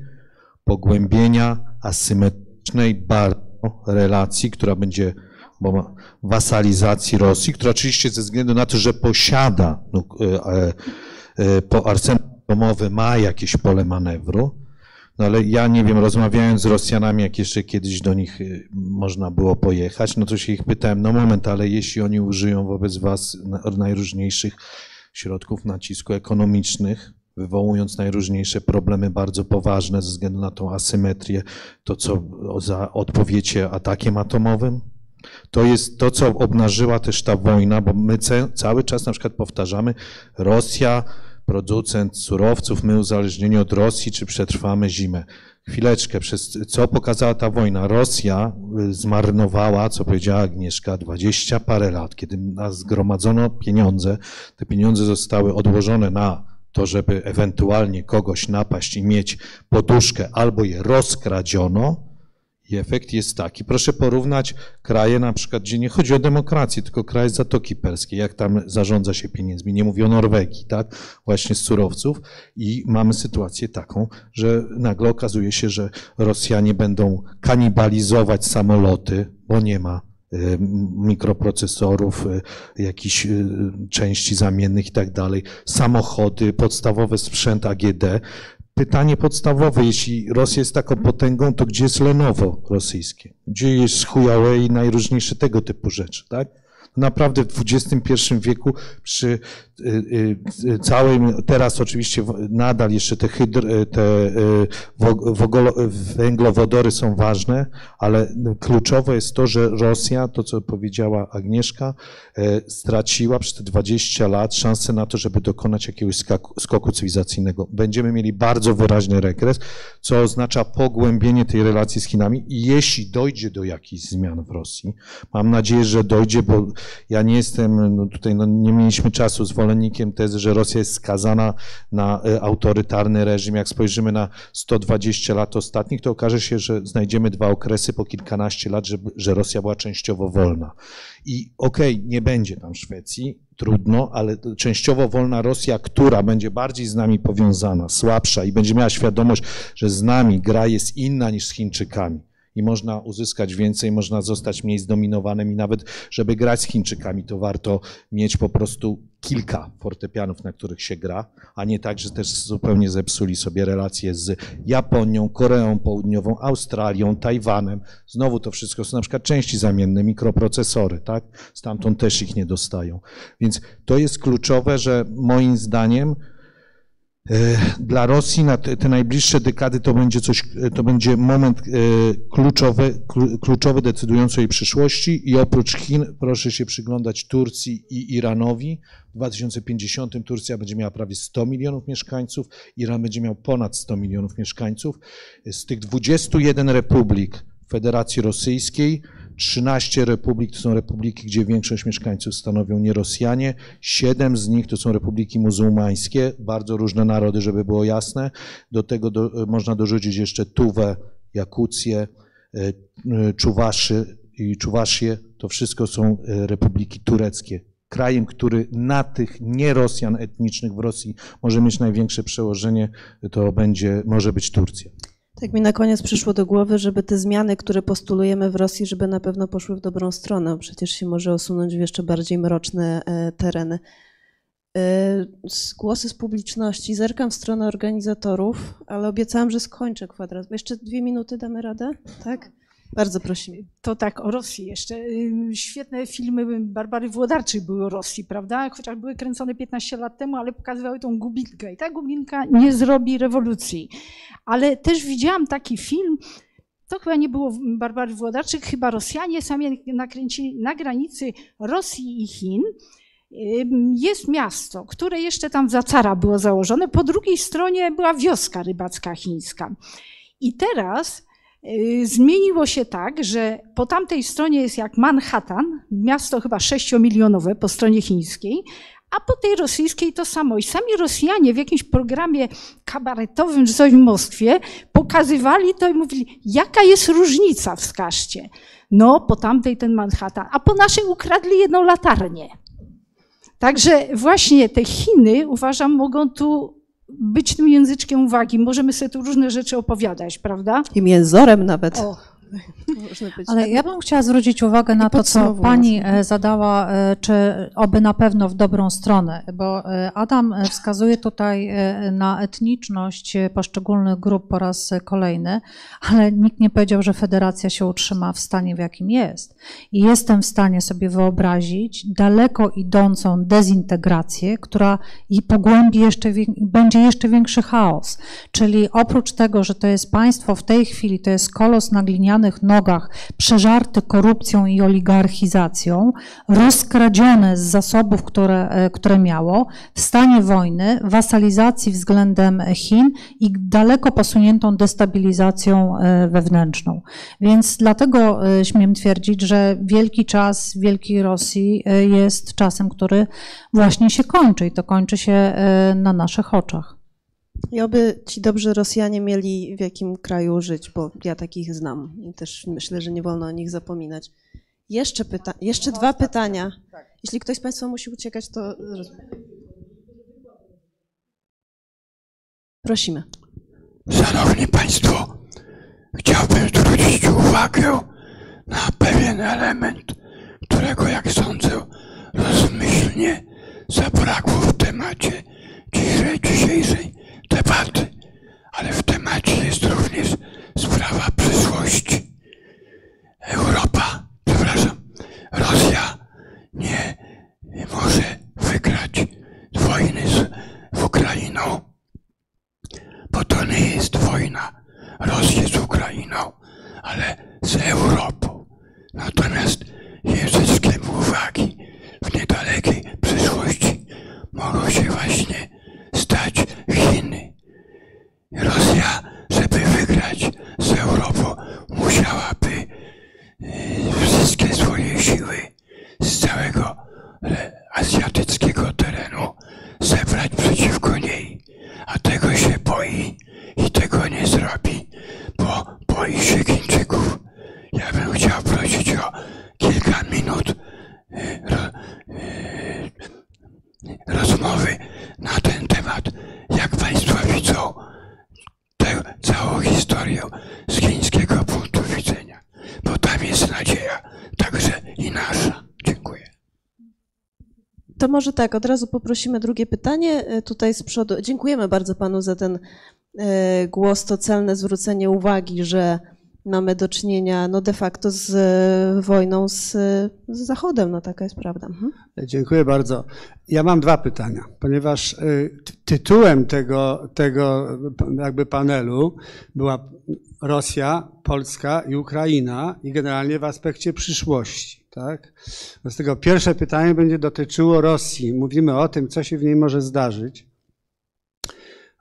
pogłębienia asymetrycznej bardzo relacji, która będzie bo wasalizacji Rosji, która oczywiście ze względu na to, że posiada no, e, e, po arsenał atomowy, ma jakieś pole manewru, no ale ja nie wiem, rozmawiając z Rosjanami, jak jeszcze kiedyś do nich można było pojechać, no to się ich pytałem, no moment, ale jeśli oni użyją wobec was najróżniejszych środków nacisku ekonomicznych, wywołując najróżniejsze problemy bardzo poważne ze względu na tą asymetrię, to co za odpowiecie atakiem atomowym? To jest to, co obnażyła też ta wojna, bo my cały czas na przykład powtarzamy, Rosja producent surowców, my uzależnieni od Rosji, czy przetrwamy zimę. Chwileczkę, przez co pokazała ta wojna? Rosja y, zmarnowała, co powiedziała Agnieszka, dwadzieścia parę lat, kiedy zgromadzono pieniądze, te pieniądze zostały odłożone na to, żeby ewentualnie kogoś napaść i mieć poduszkę, albo je rozkradziono, i efekt jest taki. Proszę porównać kraje, na przykład, gdzie nie chodzi o demokrację, tylko kraje Zatoki Perskiej, jak tam zarządza się pieniędzmi. Nie mówię o Norwegii, tak? Właśnie z surowców. I mamy sytuację taką, że nagle okazuje się, że Rosjanie będą kanibalizować samoloty, bo nie ma y, mikroprocesorów, y, jakichś y, części zamiennych i tak dalej, samochody, podstawowy sprzęt AGD, pytanie podstawowe, jeśli Rosja jest taką potęgą, to gdzie jest Lenovo rosyjskie? Gdzie jest Huawei i najróżniejsze tego typu rzeczy, tak? Naprawdę w XXI wieku przy całym, teraz oczywiście nadal jeszcze te, hydr, y, te węglowodory są ważne, ale kluczowe jest to, że Rosja, to co powiedziała Agnieszka, straciła przez te 20 lat szansę na to, żeby dokonać jakiegoś skoku, cywilizacyjnego. Będziemy mieli bardzo wyraźny regres, co oznacza pogłębienie tej relacji z Chinami i jeśli dojdzie do jakichś zmian w Rosji, mam nadzieję, że dojdzie, bo ja nie jestem, no tutaj no nie mieliśmy czasu zwolennikiem tezy, że Rosja jest skazana na e, autorytarny reżim. Jak spojrzymy na 120 lat ostatnich, to okaże się, że znajdziemy dwa okresy po kilkanaście lat, że, że Rosja była częściowo wolna. I okej, okay, nie będzie tam Szwecji, trudno, ale częściowo wolna Rosja, która będzie bardziej z nami powiązana, słabsza i będzie miała świadomość, że z nami gra jest inna niż z Chińczykami i można uzyskać więcej, można zostać mniej zdominowanym i nawet, żeby grać z Chińczykami, to warto mieć po prostu kilka fortepianów, na których się gra, a nie tak, że też zupełnie zepsuli sobie relacje z Japonią, Koreą Południową, Australią, Tajwanem. Znowu to wszystko są na przykład części zamienne, mikroprocesory, tak? Stamtąd też ich nie dostają. Więc to jest kluczowe, że moim zdaniem dla Rosji na te, te, najbliższe dekady to będzie coś, e, to będzie moment e, kluczowy, kluczowy decydujący o jej przyszłości i oprócz Chin proszę się przyglądać Turcji i Iranowi. W 2050 Turcja będzie miała prawie 100 milionów mieszkańców, Iran będzie miał ponad 100 milionów mieszkańców. Z tych 21 republik Federacji Rosyjskiej 13 republik to są republiki, gdzie większość mieszkańców stanowią nie Rosjanie, 7 z nich to są republiki muzułmańskie, bardzo różne narody, żeby było jasne. Do tego do, można dorzucić jeszcze Tuwę, Jakucję, e, e, Czuwaszy i Czuwaszię. To wszystko są e, republiki tureckie. Krajem, który na tych nie Rosjan etnicznych w Rosji może mieć największe przełożenie, to będzie, może być Turcja.
Tak mi na koniec przyszło do głowy, żeby te zmiany, które postulujemy w Rosji, żeby na pewno poszły w dobrą stronę. Przecież się może osunąć w jeszcze bardziej mroczne e, tereny. E, głosy z publiczności. Zerkam w stronę organizatorów, ale obiecałam, że skończę kwadrat. Jeszcze dwie minuty damy radę? Tak? Bardzo prosimy.
To tak, o Rosji jeszcze. Świetne filmy Barbary Włodarczyk były o Rosji, prawda? Chociaż były kręcone 15 lat temu, ale pokazywały tą gubinkę. I ta gubinka nie zrobi rewolucji. Ale też widziałam taki film, to chyba nie było Barbary Włodarczyk, chyba Rosjanie sami nakręcili na granicy Rosji i Chin. Jest miasto, które jeszcze tam za cara było założone. Po drugiej stronie była wioska rybacka chińska. I teraz zmieniło się tak, że po tamtej stronie jest jak Manhattan, miasto chyba sześciomilionowe po stronie chińskiej, A po tej rosyjskiej to samo. I sami Rosjanie w jakimś programie kabaretowym czy w Moskwie pokazywali to i mówili, jaka jest różnica, wskażcie. No, po tamtej ten Manhattan, a po naszej ukradli jedną latarnię. Także właśnie te Chiny, uważam, mogą tu być tym języczkiem uwagi. Możemy sobie tu różne rzeczy opowiadać, prawda?
I mięzorem nawet.
O.
Ale ja bym chciała zwrócić uwagę na to, co pani e, zadała, e, czy oby na pewno w dobrą stronę, bo e, Adam wskazuje tutaj na etniczność poszczególnych grup po raz kolejny, ale nikt nie powiedział, że federacja się utrzyma w stanie, w jakim jest. I jestem w stanie sobie wyobrazić daleko idącą dezintegrację, która i pogłębi jeszcze, będzie jeszcze większy chaos. Czyli oprócz tego, że to jest państwo w tej chwili, to jest kolos na glinianym nogach, przeżarty korupcją i oligarchizacją, rozkradzione z zasobów, które, e, które miało, w stanie wojny, wasalizacji względem Chin i daleko posuniętą destabilizacją e, wewnętrzną. Więc dlatego e, śmiem twierdzić, że wielki czas Wielkiej Rosji jest czasem, który właśnie się kończy i to kończy się na naszych oczach.
I oby ci dobrzy Rosjanie mieli w jakim kraju żyć, bo ja takich znam i też myślę, że nie wolno o nich zapominać. Jeszcze, pyta jeszcze dwa pytania. Jeśli ktoś z Państwa musi uciekać, to. Prosimy.
Szanowni Państwo, chciałbym zwrócić uwagę na pewien element, którego, jak sądzę, rozmyślnie zabrakło w temacie dzisiejszej debaty, ale w temacie jest również sprawa przyszłości. Europa, przepraszam, Rosja nie może wygrać wojny z Ukrainą, bo to nie jest wojna Rosji z Ukrainą, ale z Europą. Natomiast względu uwagi w niedalekiej przyszłości mogą się właśnie stać Chiny. Rosja, żeby wygrać z Europą, musiałaby e, wszystkie swoje siły z całego azjatyckiego terenu zebrać przeciwko niej. A tego się boi i tego nie zrobi, bo boi się Chińczyków. Ja bym chciał prosić o kilka minut e, e, rozmowy na ten temat. Jak Państwo widzą tę całą historię z chińskiego punktu widzenia, bo tam jest nadzieja, także i nasza. Dziękuję.
To może tak, od razu poprosimy drugie pytanie e, tutaj z przodu. Dziękujemy bardzo Panu za ten e, głos, to celne zwrócenie uwagi, że mamy do czynienia no de facto z e, wojną z, z Zachodem, no taka jest prawda. Mhm.
Dziękuję bardzo. Ja mam dwa pytania, ponieważ e, tytułem tego, tego jakby panelu była Rosja, Polska i Ukraina i generalnie w aspekcie przyszłości. Tak? Tego pierwsze pytanie będzie dotyczyło Rosji. Mówimy o tym, co się w niej może zdarzyć.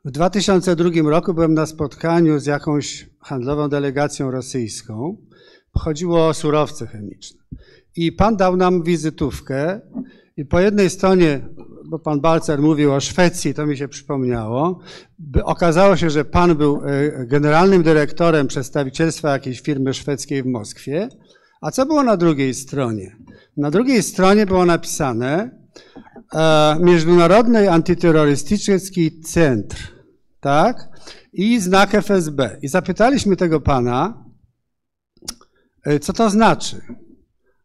W 2002 roku byłem na spotkaniu z jakąś handlową delegacją rosyjską. Chodziło o surowce chemiczne. I pan dał nam wizytówkę i po jednej stronie, bo pan Balcer mówił o Szwecji, to mi się przypomniało, okazało się, że pan był e, generalnym dyrektorem przedstawicielstwa jakiejś firmy szwedzkiej w Moskwie. A co było na drugiej stronie? Na drugiej stronie było napisane e, Międzynarodny Antyterrorystyczny Centr tak? I znak FSB. I zapytaliśmy tego pana, e, co to znaczy.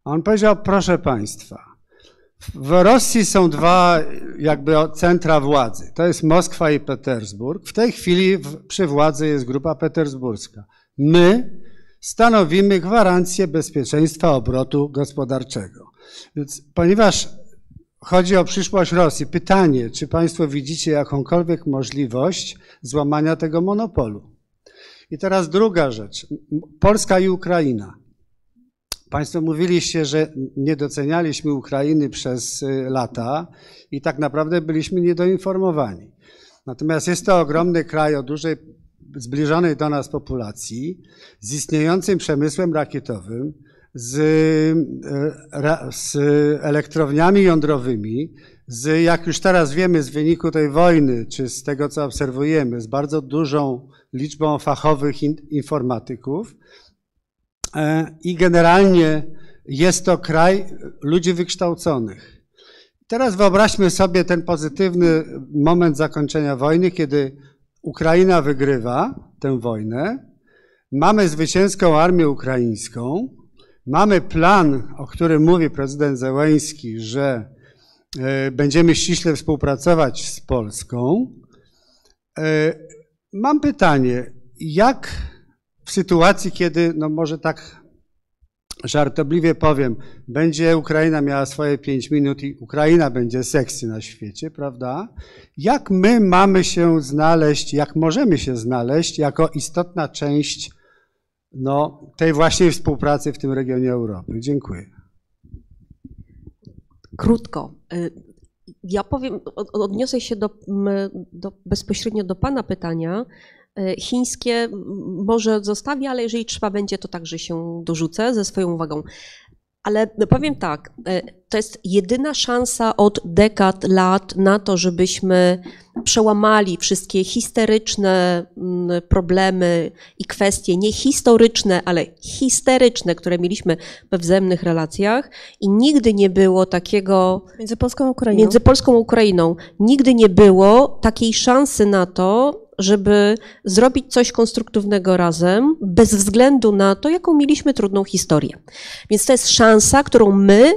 A on powiedział, proszę państwa, w Rosji są dwa jakby centra władzy. To jest Moskwa i Petersburg. W tej chwili przy władzy jest grupa petersburska. My stanowimy gwarancję bezpieczeństwa obrotu gospodarczego. Więc ponieważ Chodzi o przyszłość Rosji. Pytanie, czy Państwo widzicie jakąkolwiek możliwość złamania tego monopolu? I teraz druga rzecz. Polska i Ukraina. Państwo mówiliście, że nie docenialiśmy Ukrainy przez y, lata i tak naprawdę byliśmy niedoinformowani. Natomiast jest to ogromny kraj o dużej, zbliżonej do nas populacji, z istniejącym przemysłem rakietowym, z, e, z elektrowniami jądrowymi, z, jak już teraz wiemy, z wyniku tej wojny, czy z tego, co obserwujemy, z bardzo dużą liczbą fachowych in, informatyków. E, I generalnie jest to kraj ludzi wykształconych. Teraz wyobraźmy sobie ten pozytywny moment zakończenia wojny, kiedy Ukraina wygrywa tę wojnę, mamy zwycięską armię ukraińską, mamy plan, o którym mówi prezydent Zełęński, że e, będziemy ściśle współpracować z Polską. E, mam pytanie, jak w sytuacji, kiedy, no może tak żartobliwie powiem, będzie Ukraina miała swoje pięć minut i Ukraina będzie sekcji na świecie, prawda? Jak my mamy się znaleźć, jak możemy się znaleźć jako istotna część no, tej właśnie współpracy w tym regionie Europy? Dziękuję.
Krótko. Y, ja powiem, odniosę się do, do, bezpośrednio do Pana pytania. E, chińskie może zostawię, ale jeżeli trzeba będzie, to także się dorzucę ze swoją uwagą. Ale powiem tak, e, to jest jedyna szansa od dekad, lat na to, żebyśmy przełamali wszystkie histeryczne mm, problemy i kwestie, nie historyczne, ale histeryczne, które mieliśmy we wzajemnych relacjach i nigdy nie było takiego...
Między Polską a Ukrainą.
Między Polską a Ukrainą. Nigdy nie było takiej szansy na to, żeby zrobić coś konstruktywnego razem, bez względu na to, jaką mieliśmy trudną historię. Więc to jest szansa, którą my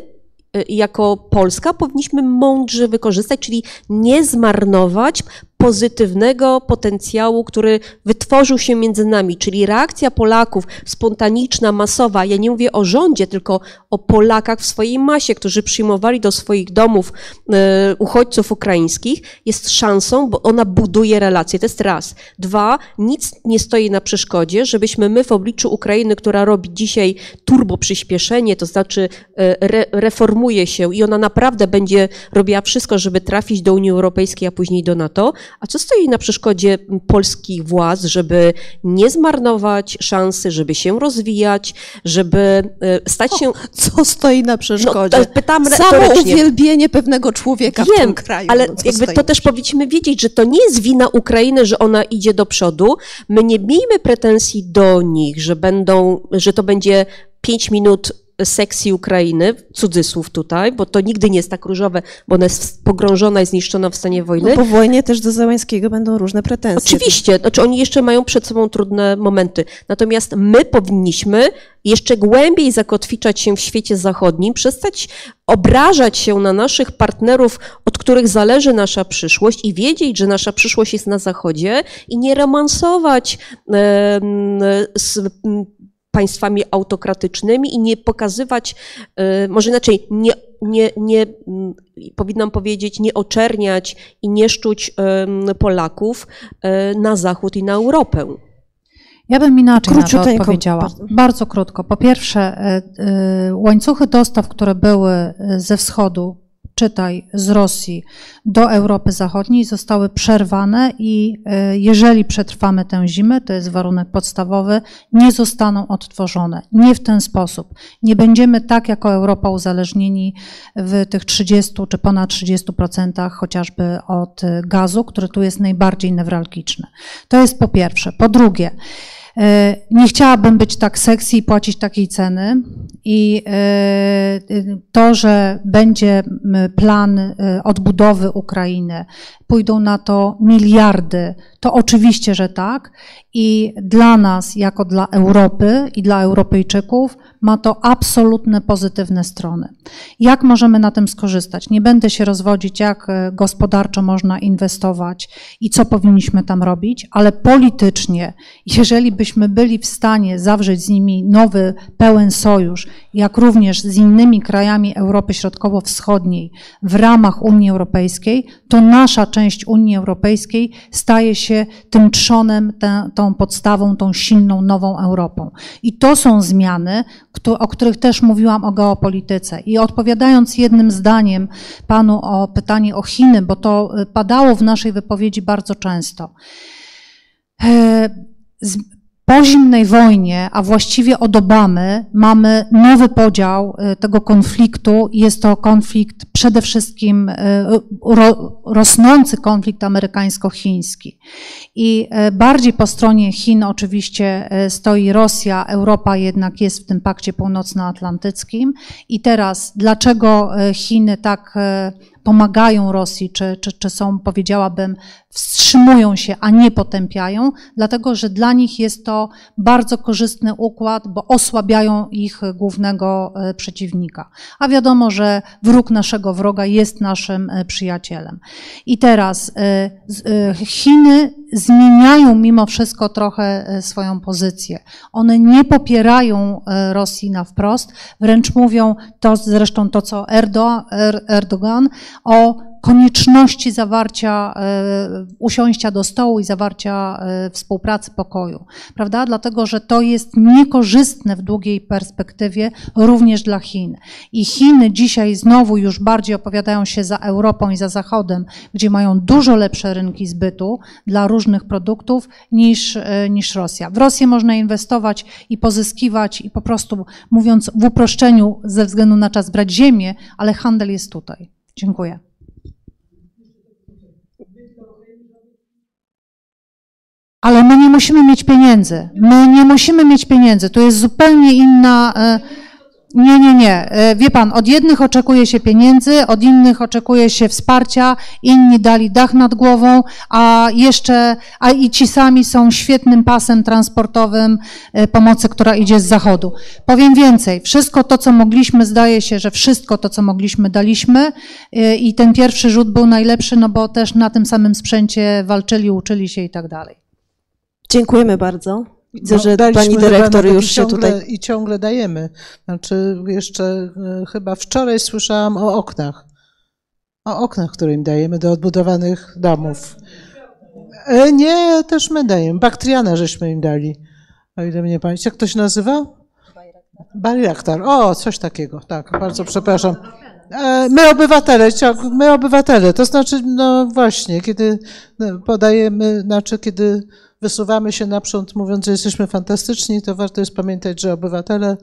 y, jako Polska powinniśmy mądrze wykorzystać, czyli nie zmarnować pozytywnego potencjału, który wytworzył się między nami, czyli reakcja Polaków spontaniczna, masowa. Ja nie mówię o rządzie, tylko o Polakach w swojej masie, którzy przyjmowali do swoich domów e, uchodźców ukraińskich, jest szansą, bo ona buduje relacje. To jest raz. Dwa, nic nie stoi na przeszkodzie, żebyśmy my w obliczu Ukrainy, która robi dzisiaj turbo przyspieszenie, to znaczy e, re, reformuje się i ona naprawdę będzie robiła wszystko, żeby trafić do Unii Europejskiej, a później do NATO, a co stoi na przeszkodzie polskich władz, żeby nie zmarnować szansy, żeby się rozwijać, żeby e, stać się... O,
co stoi na przeszkodzie?
No, pytam
Samo uwielbienie pewnego człowieka Wiem, w tym kraju.
ale no, jakby to też powinniśmy wiedzieć, że to nie jest wina Ukrainy, że ona idzie do przodu. My nie miejmy pretensji do nich, że będą, że to będzie pięć minut sekcji Ukrainy, cudzysłów tutaj, bo to nigdy nie jest tak różowe, bo ona jest pogrążona i zniszczona w stanie wojny.
No po wojnie też do Załęskiego będą różne pretensje.
Oczywiście, znaczy oni jeszcze mają przed sobą trudne momenty. Natomiast my powinniśmy jeszcze głębiej zakotwiczać się w świecie zachodnim, przestać obrażać się na naszych partnerów, od których zależy nasza przyszłość i wiedzieć, że nasza przyszłość jest na zachodzie i nie romansować z państwami autokratycznymi i nie pokazywać, e, może inaczej, nie, nie, nie mm, powinnam powiedzieć, nie oczerniać i nie szczuć Polaków e, na Zachód i na Europę.
Ja bym inaczej Króciuteńko. na to odpowiedziała. Bardzo. Bardzo krótko. Po pierwsze, e, łańcuchy dostaw, które były ze wschodu czytaj z Rosji do Europy Zachodniej zostały przerwane i e, jeżeli przetrwamy tę zimę, to jest warunek podstawowy, nie zostaną odtworzone. Nie w ten sposób. Nie będziemy tak jako Europa uzależnieni w tych 30 czy ponad 30% chociażby od gazu, który tu jest najbardziej newralgiczny. To jest po pierwsze. Po drugie, E, nie chciałabym być tak sexy i płacić takiej ceny. I e, to, że będzie plan e, odbudowy Ukrainy, pójdą na to miliardy, to oczywiście, że tak. I dla nas, jako dla Europy i dla Europejczyków, ma to absolutne pozytywne strony. Jak możemy na tym skorzystać? Nie będę się rozwodzić, jak e, gospodarczo można inwestować i co powinniśmy tam robić, ale politycznie, jeżeli byśmy byli w stanie zawrzeć z nimi nowy, pełen sojusz, jak również z innymi krajami Europy Środkowo-Wschodniej w ramach Unii Europejskiej, to nasza część Unii Europejskiej staje się tym trzonem, tą podstawą, tą silną, nową Europą. I to są zmiany, o których też mówiłam o geopolityce. I odpowiadając jednym zdaniem panu o pytanie o Chiny, bo to y, padało w naszej wypowiedzi bardzo często. E, po zimnej wojnie, a właściwie od Obamy, mamy nowy podział y, tego konfliktu. Jest to konflikt przede wszystkim y, ro, rosnący konflikt amerykańsko-chiński. I y, bardziej po stronie Chin oczywiście stoi Rosja, Europa jednak jest w tym pakcie północnoatlantyckim. I teraz, dlaczego Chiny tak pomagają Rosji, czy, czy, czy są, powiedziałabym, wstrzymują się, a nie potępiają, dlatego że dla nich jest to bardzo korzystny układ, bo osłabiają ich głównego e, przeciwnika. A wiadomo, że wróg naszego wroga jest naszym e, przyjacielem. I teraz e, Chiny zmieniają mimo wszystko trochę swoją pozycję. One nie popierają Rosji na wprost, wręcz mówią to zresztą to, co Erdogan o konieczności zawarcia, e, usiąścia do stołu i zawarcia e, współpracy pokoju, prawda? Dlatego, że to jest niekorzystne w długiej perspektywie również dla Chin. I Chiny dzisiaj znowu już bardziej opowiadają się za Europą i za Zachodem, gdzie mają dużo lepsze rynki zbytu dla różnych produktów niż, e, niż Rosja. W Rosję można inwestować i pozyskiwać i po prostu mówiąc w uproszczeniu ze względu na czas brać ziemię, ale handel jest tutaj. Dziękuję. Ale my nie musimy mieć pieniędzy. My nie musimy mieć pieniędzy. To jest zupełnie inna. E, nie, nie, nie. E, wie pan, od jednych oczekuje się pieniędzy, od innych oczekuje się wsparcia, inni dali dach nad głową, a jeszcze, a i ci sami są świetnym pasem transportowym e, pomocy, która idzie z zachodu. Powiem więcej, wszystko to, co mogliśmy, zdaje się, że wszystko to, co mogliśmy, daliśmy i ten pierwszy rzut był najlepszy, no bo też na tym samym sprzęcie walczyli, uczyli się i tak dalej.
Dziękujemy bardzo. Widzę, no, że pani dyrektor już się
ciągle,
tutaj...
I ciągle dajemy. Znaczy jeszcze e, chyba wczoraj słyszałam o oknach. O oknach, które im dajemy do odbudowanych domów. E, nie, też my dajemy. Baktriana żeśmy im dali. O ile mnie pamięć. Jak to się nazywa? Bayraktar. O, coś takiego. Tak, bardzo przepraszam. E, my obywatele, my obywatele, to znaczy, no właśnie, kiedy no, podajemy, znaczy, kiedy wysuwamy się naprzód, mówiąc, że jesteśmy fantastyczni, to warto jest pamiętać, że obywatele,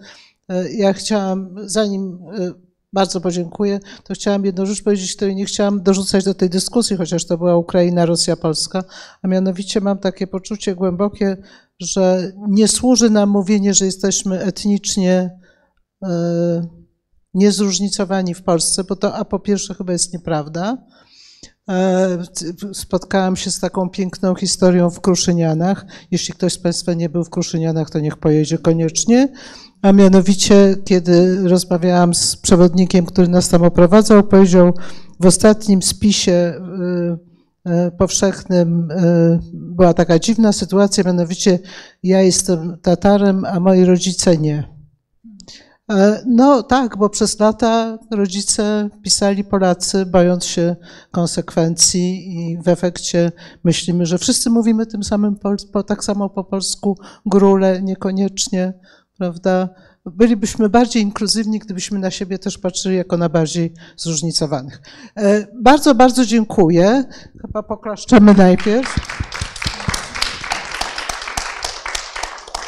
e, ja chciałam, zanim e, bardzo podziękuję, to chciałam jedną rzecz powiedzieć, której nie chciałam dorzucać do tej dyskusji, chociaż to była Ukraina, Rosja, Polska, a mianowicie mam takie poczucie głębokie, że nie służy nam mówienie, że jesteśmy etnicznie e, niezróżnicowani w Polsce, bo to a po pierwsze chyba jest nieprawda, spotkałam się z taką piękną historią w Kruszynianach. Jeśli ktoś z Państwa nie był w Kruszynianach, to niech pojedzie koniecznie. A mianowicie, kiedy rozmawiałam z przewodnikiem, który nas tam oprowadzał, powiedział w ostatnim spisie e, e, powszechnym była taka dziwna sytuacja, mianowicie ja jestem Tatarem, a moi rodzice nie. E, no tak, bo przez lata rodzice pisali Polacy, bojąc się konsekwencji i w efekcie myślimy, że wszyscy mówimy tym samym po, tak samo po polsku, grule niekoniecznie, prawda? Bylibyśmy bardziej inkluzywni, gdybyśmy na siebie też patrzyli jako na bardziej zróżnicowanych. E, bardzo, bardzo dziękuję. Chyba poklaszczemy najpierw.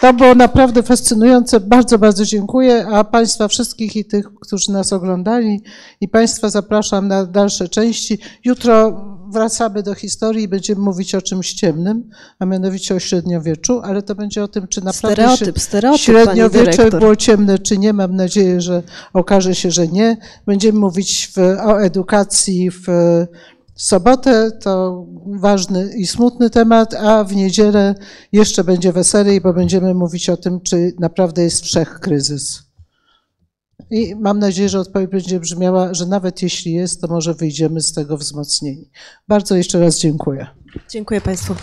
To było naprawdę fascynujące. Bardzo, bardzo dziękuję. A Państwa wszystkich i tych, którzy nas oglądali i Państwa zapraszam na dalsze części. Jutro wracamy do historii i będziemy mówić o czymś ciemnym, a mianowicie o średniowieczu, ale to będzie o tym, czy naprawdę
stereotyp, stereotyp,
średniowiecze było ciemne, czy nie. Mam nadzieję, że okaże się, że nie. Będziemy mówić w, o edukacji w sobotę to ważny i smutny temat, a w niedzielę jeszcze będzie weselej, bo będziemy mówić o tym, czy naprawdę jest wszech kryzys. I mam nadzieję, że odpowiedź będzie brzmiała, że nawet jeśli jest, to może wyjdziemy z tego wzmocnieni. Bardzo jeszcze raz dziękuję.
Dziękuję Państwu.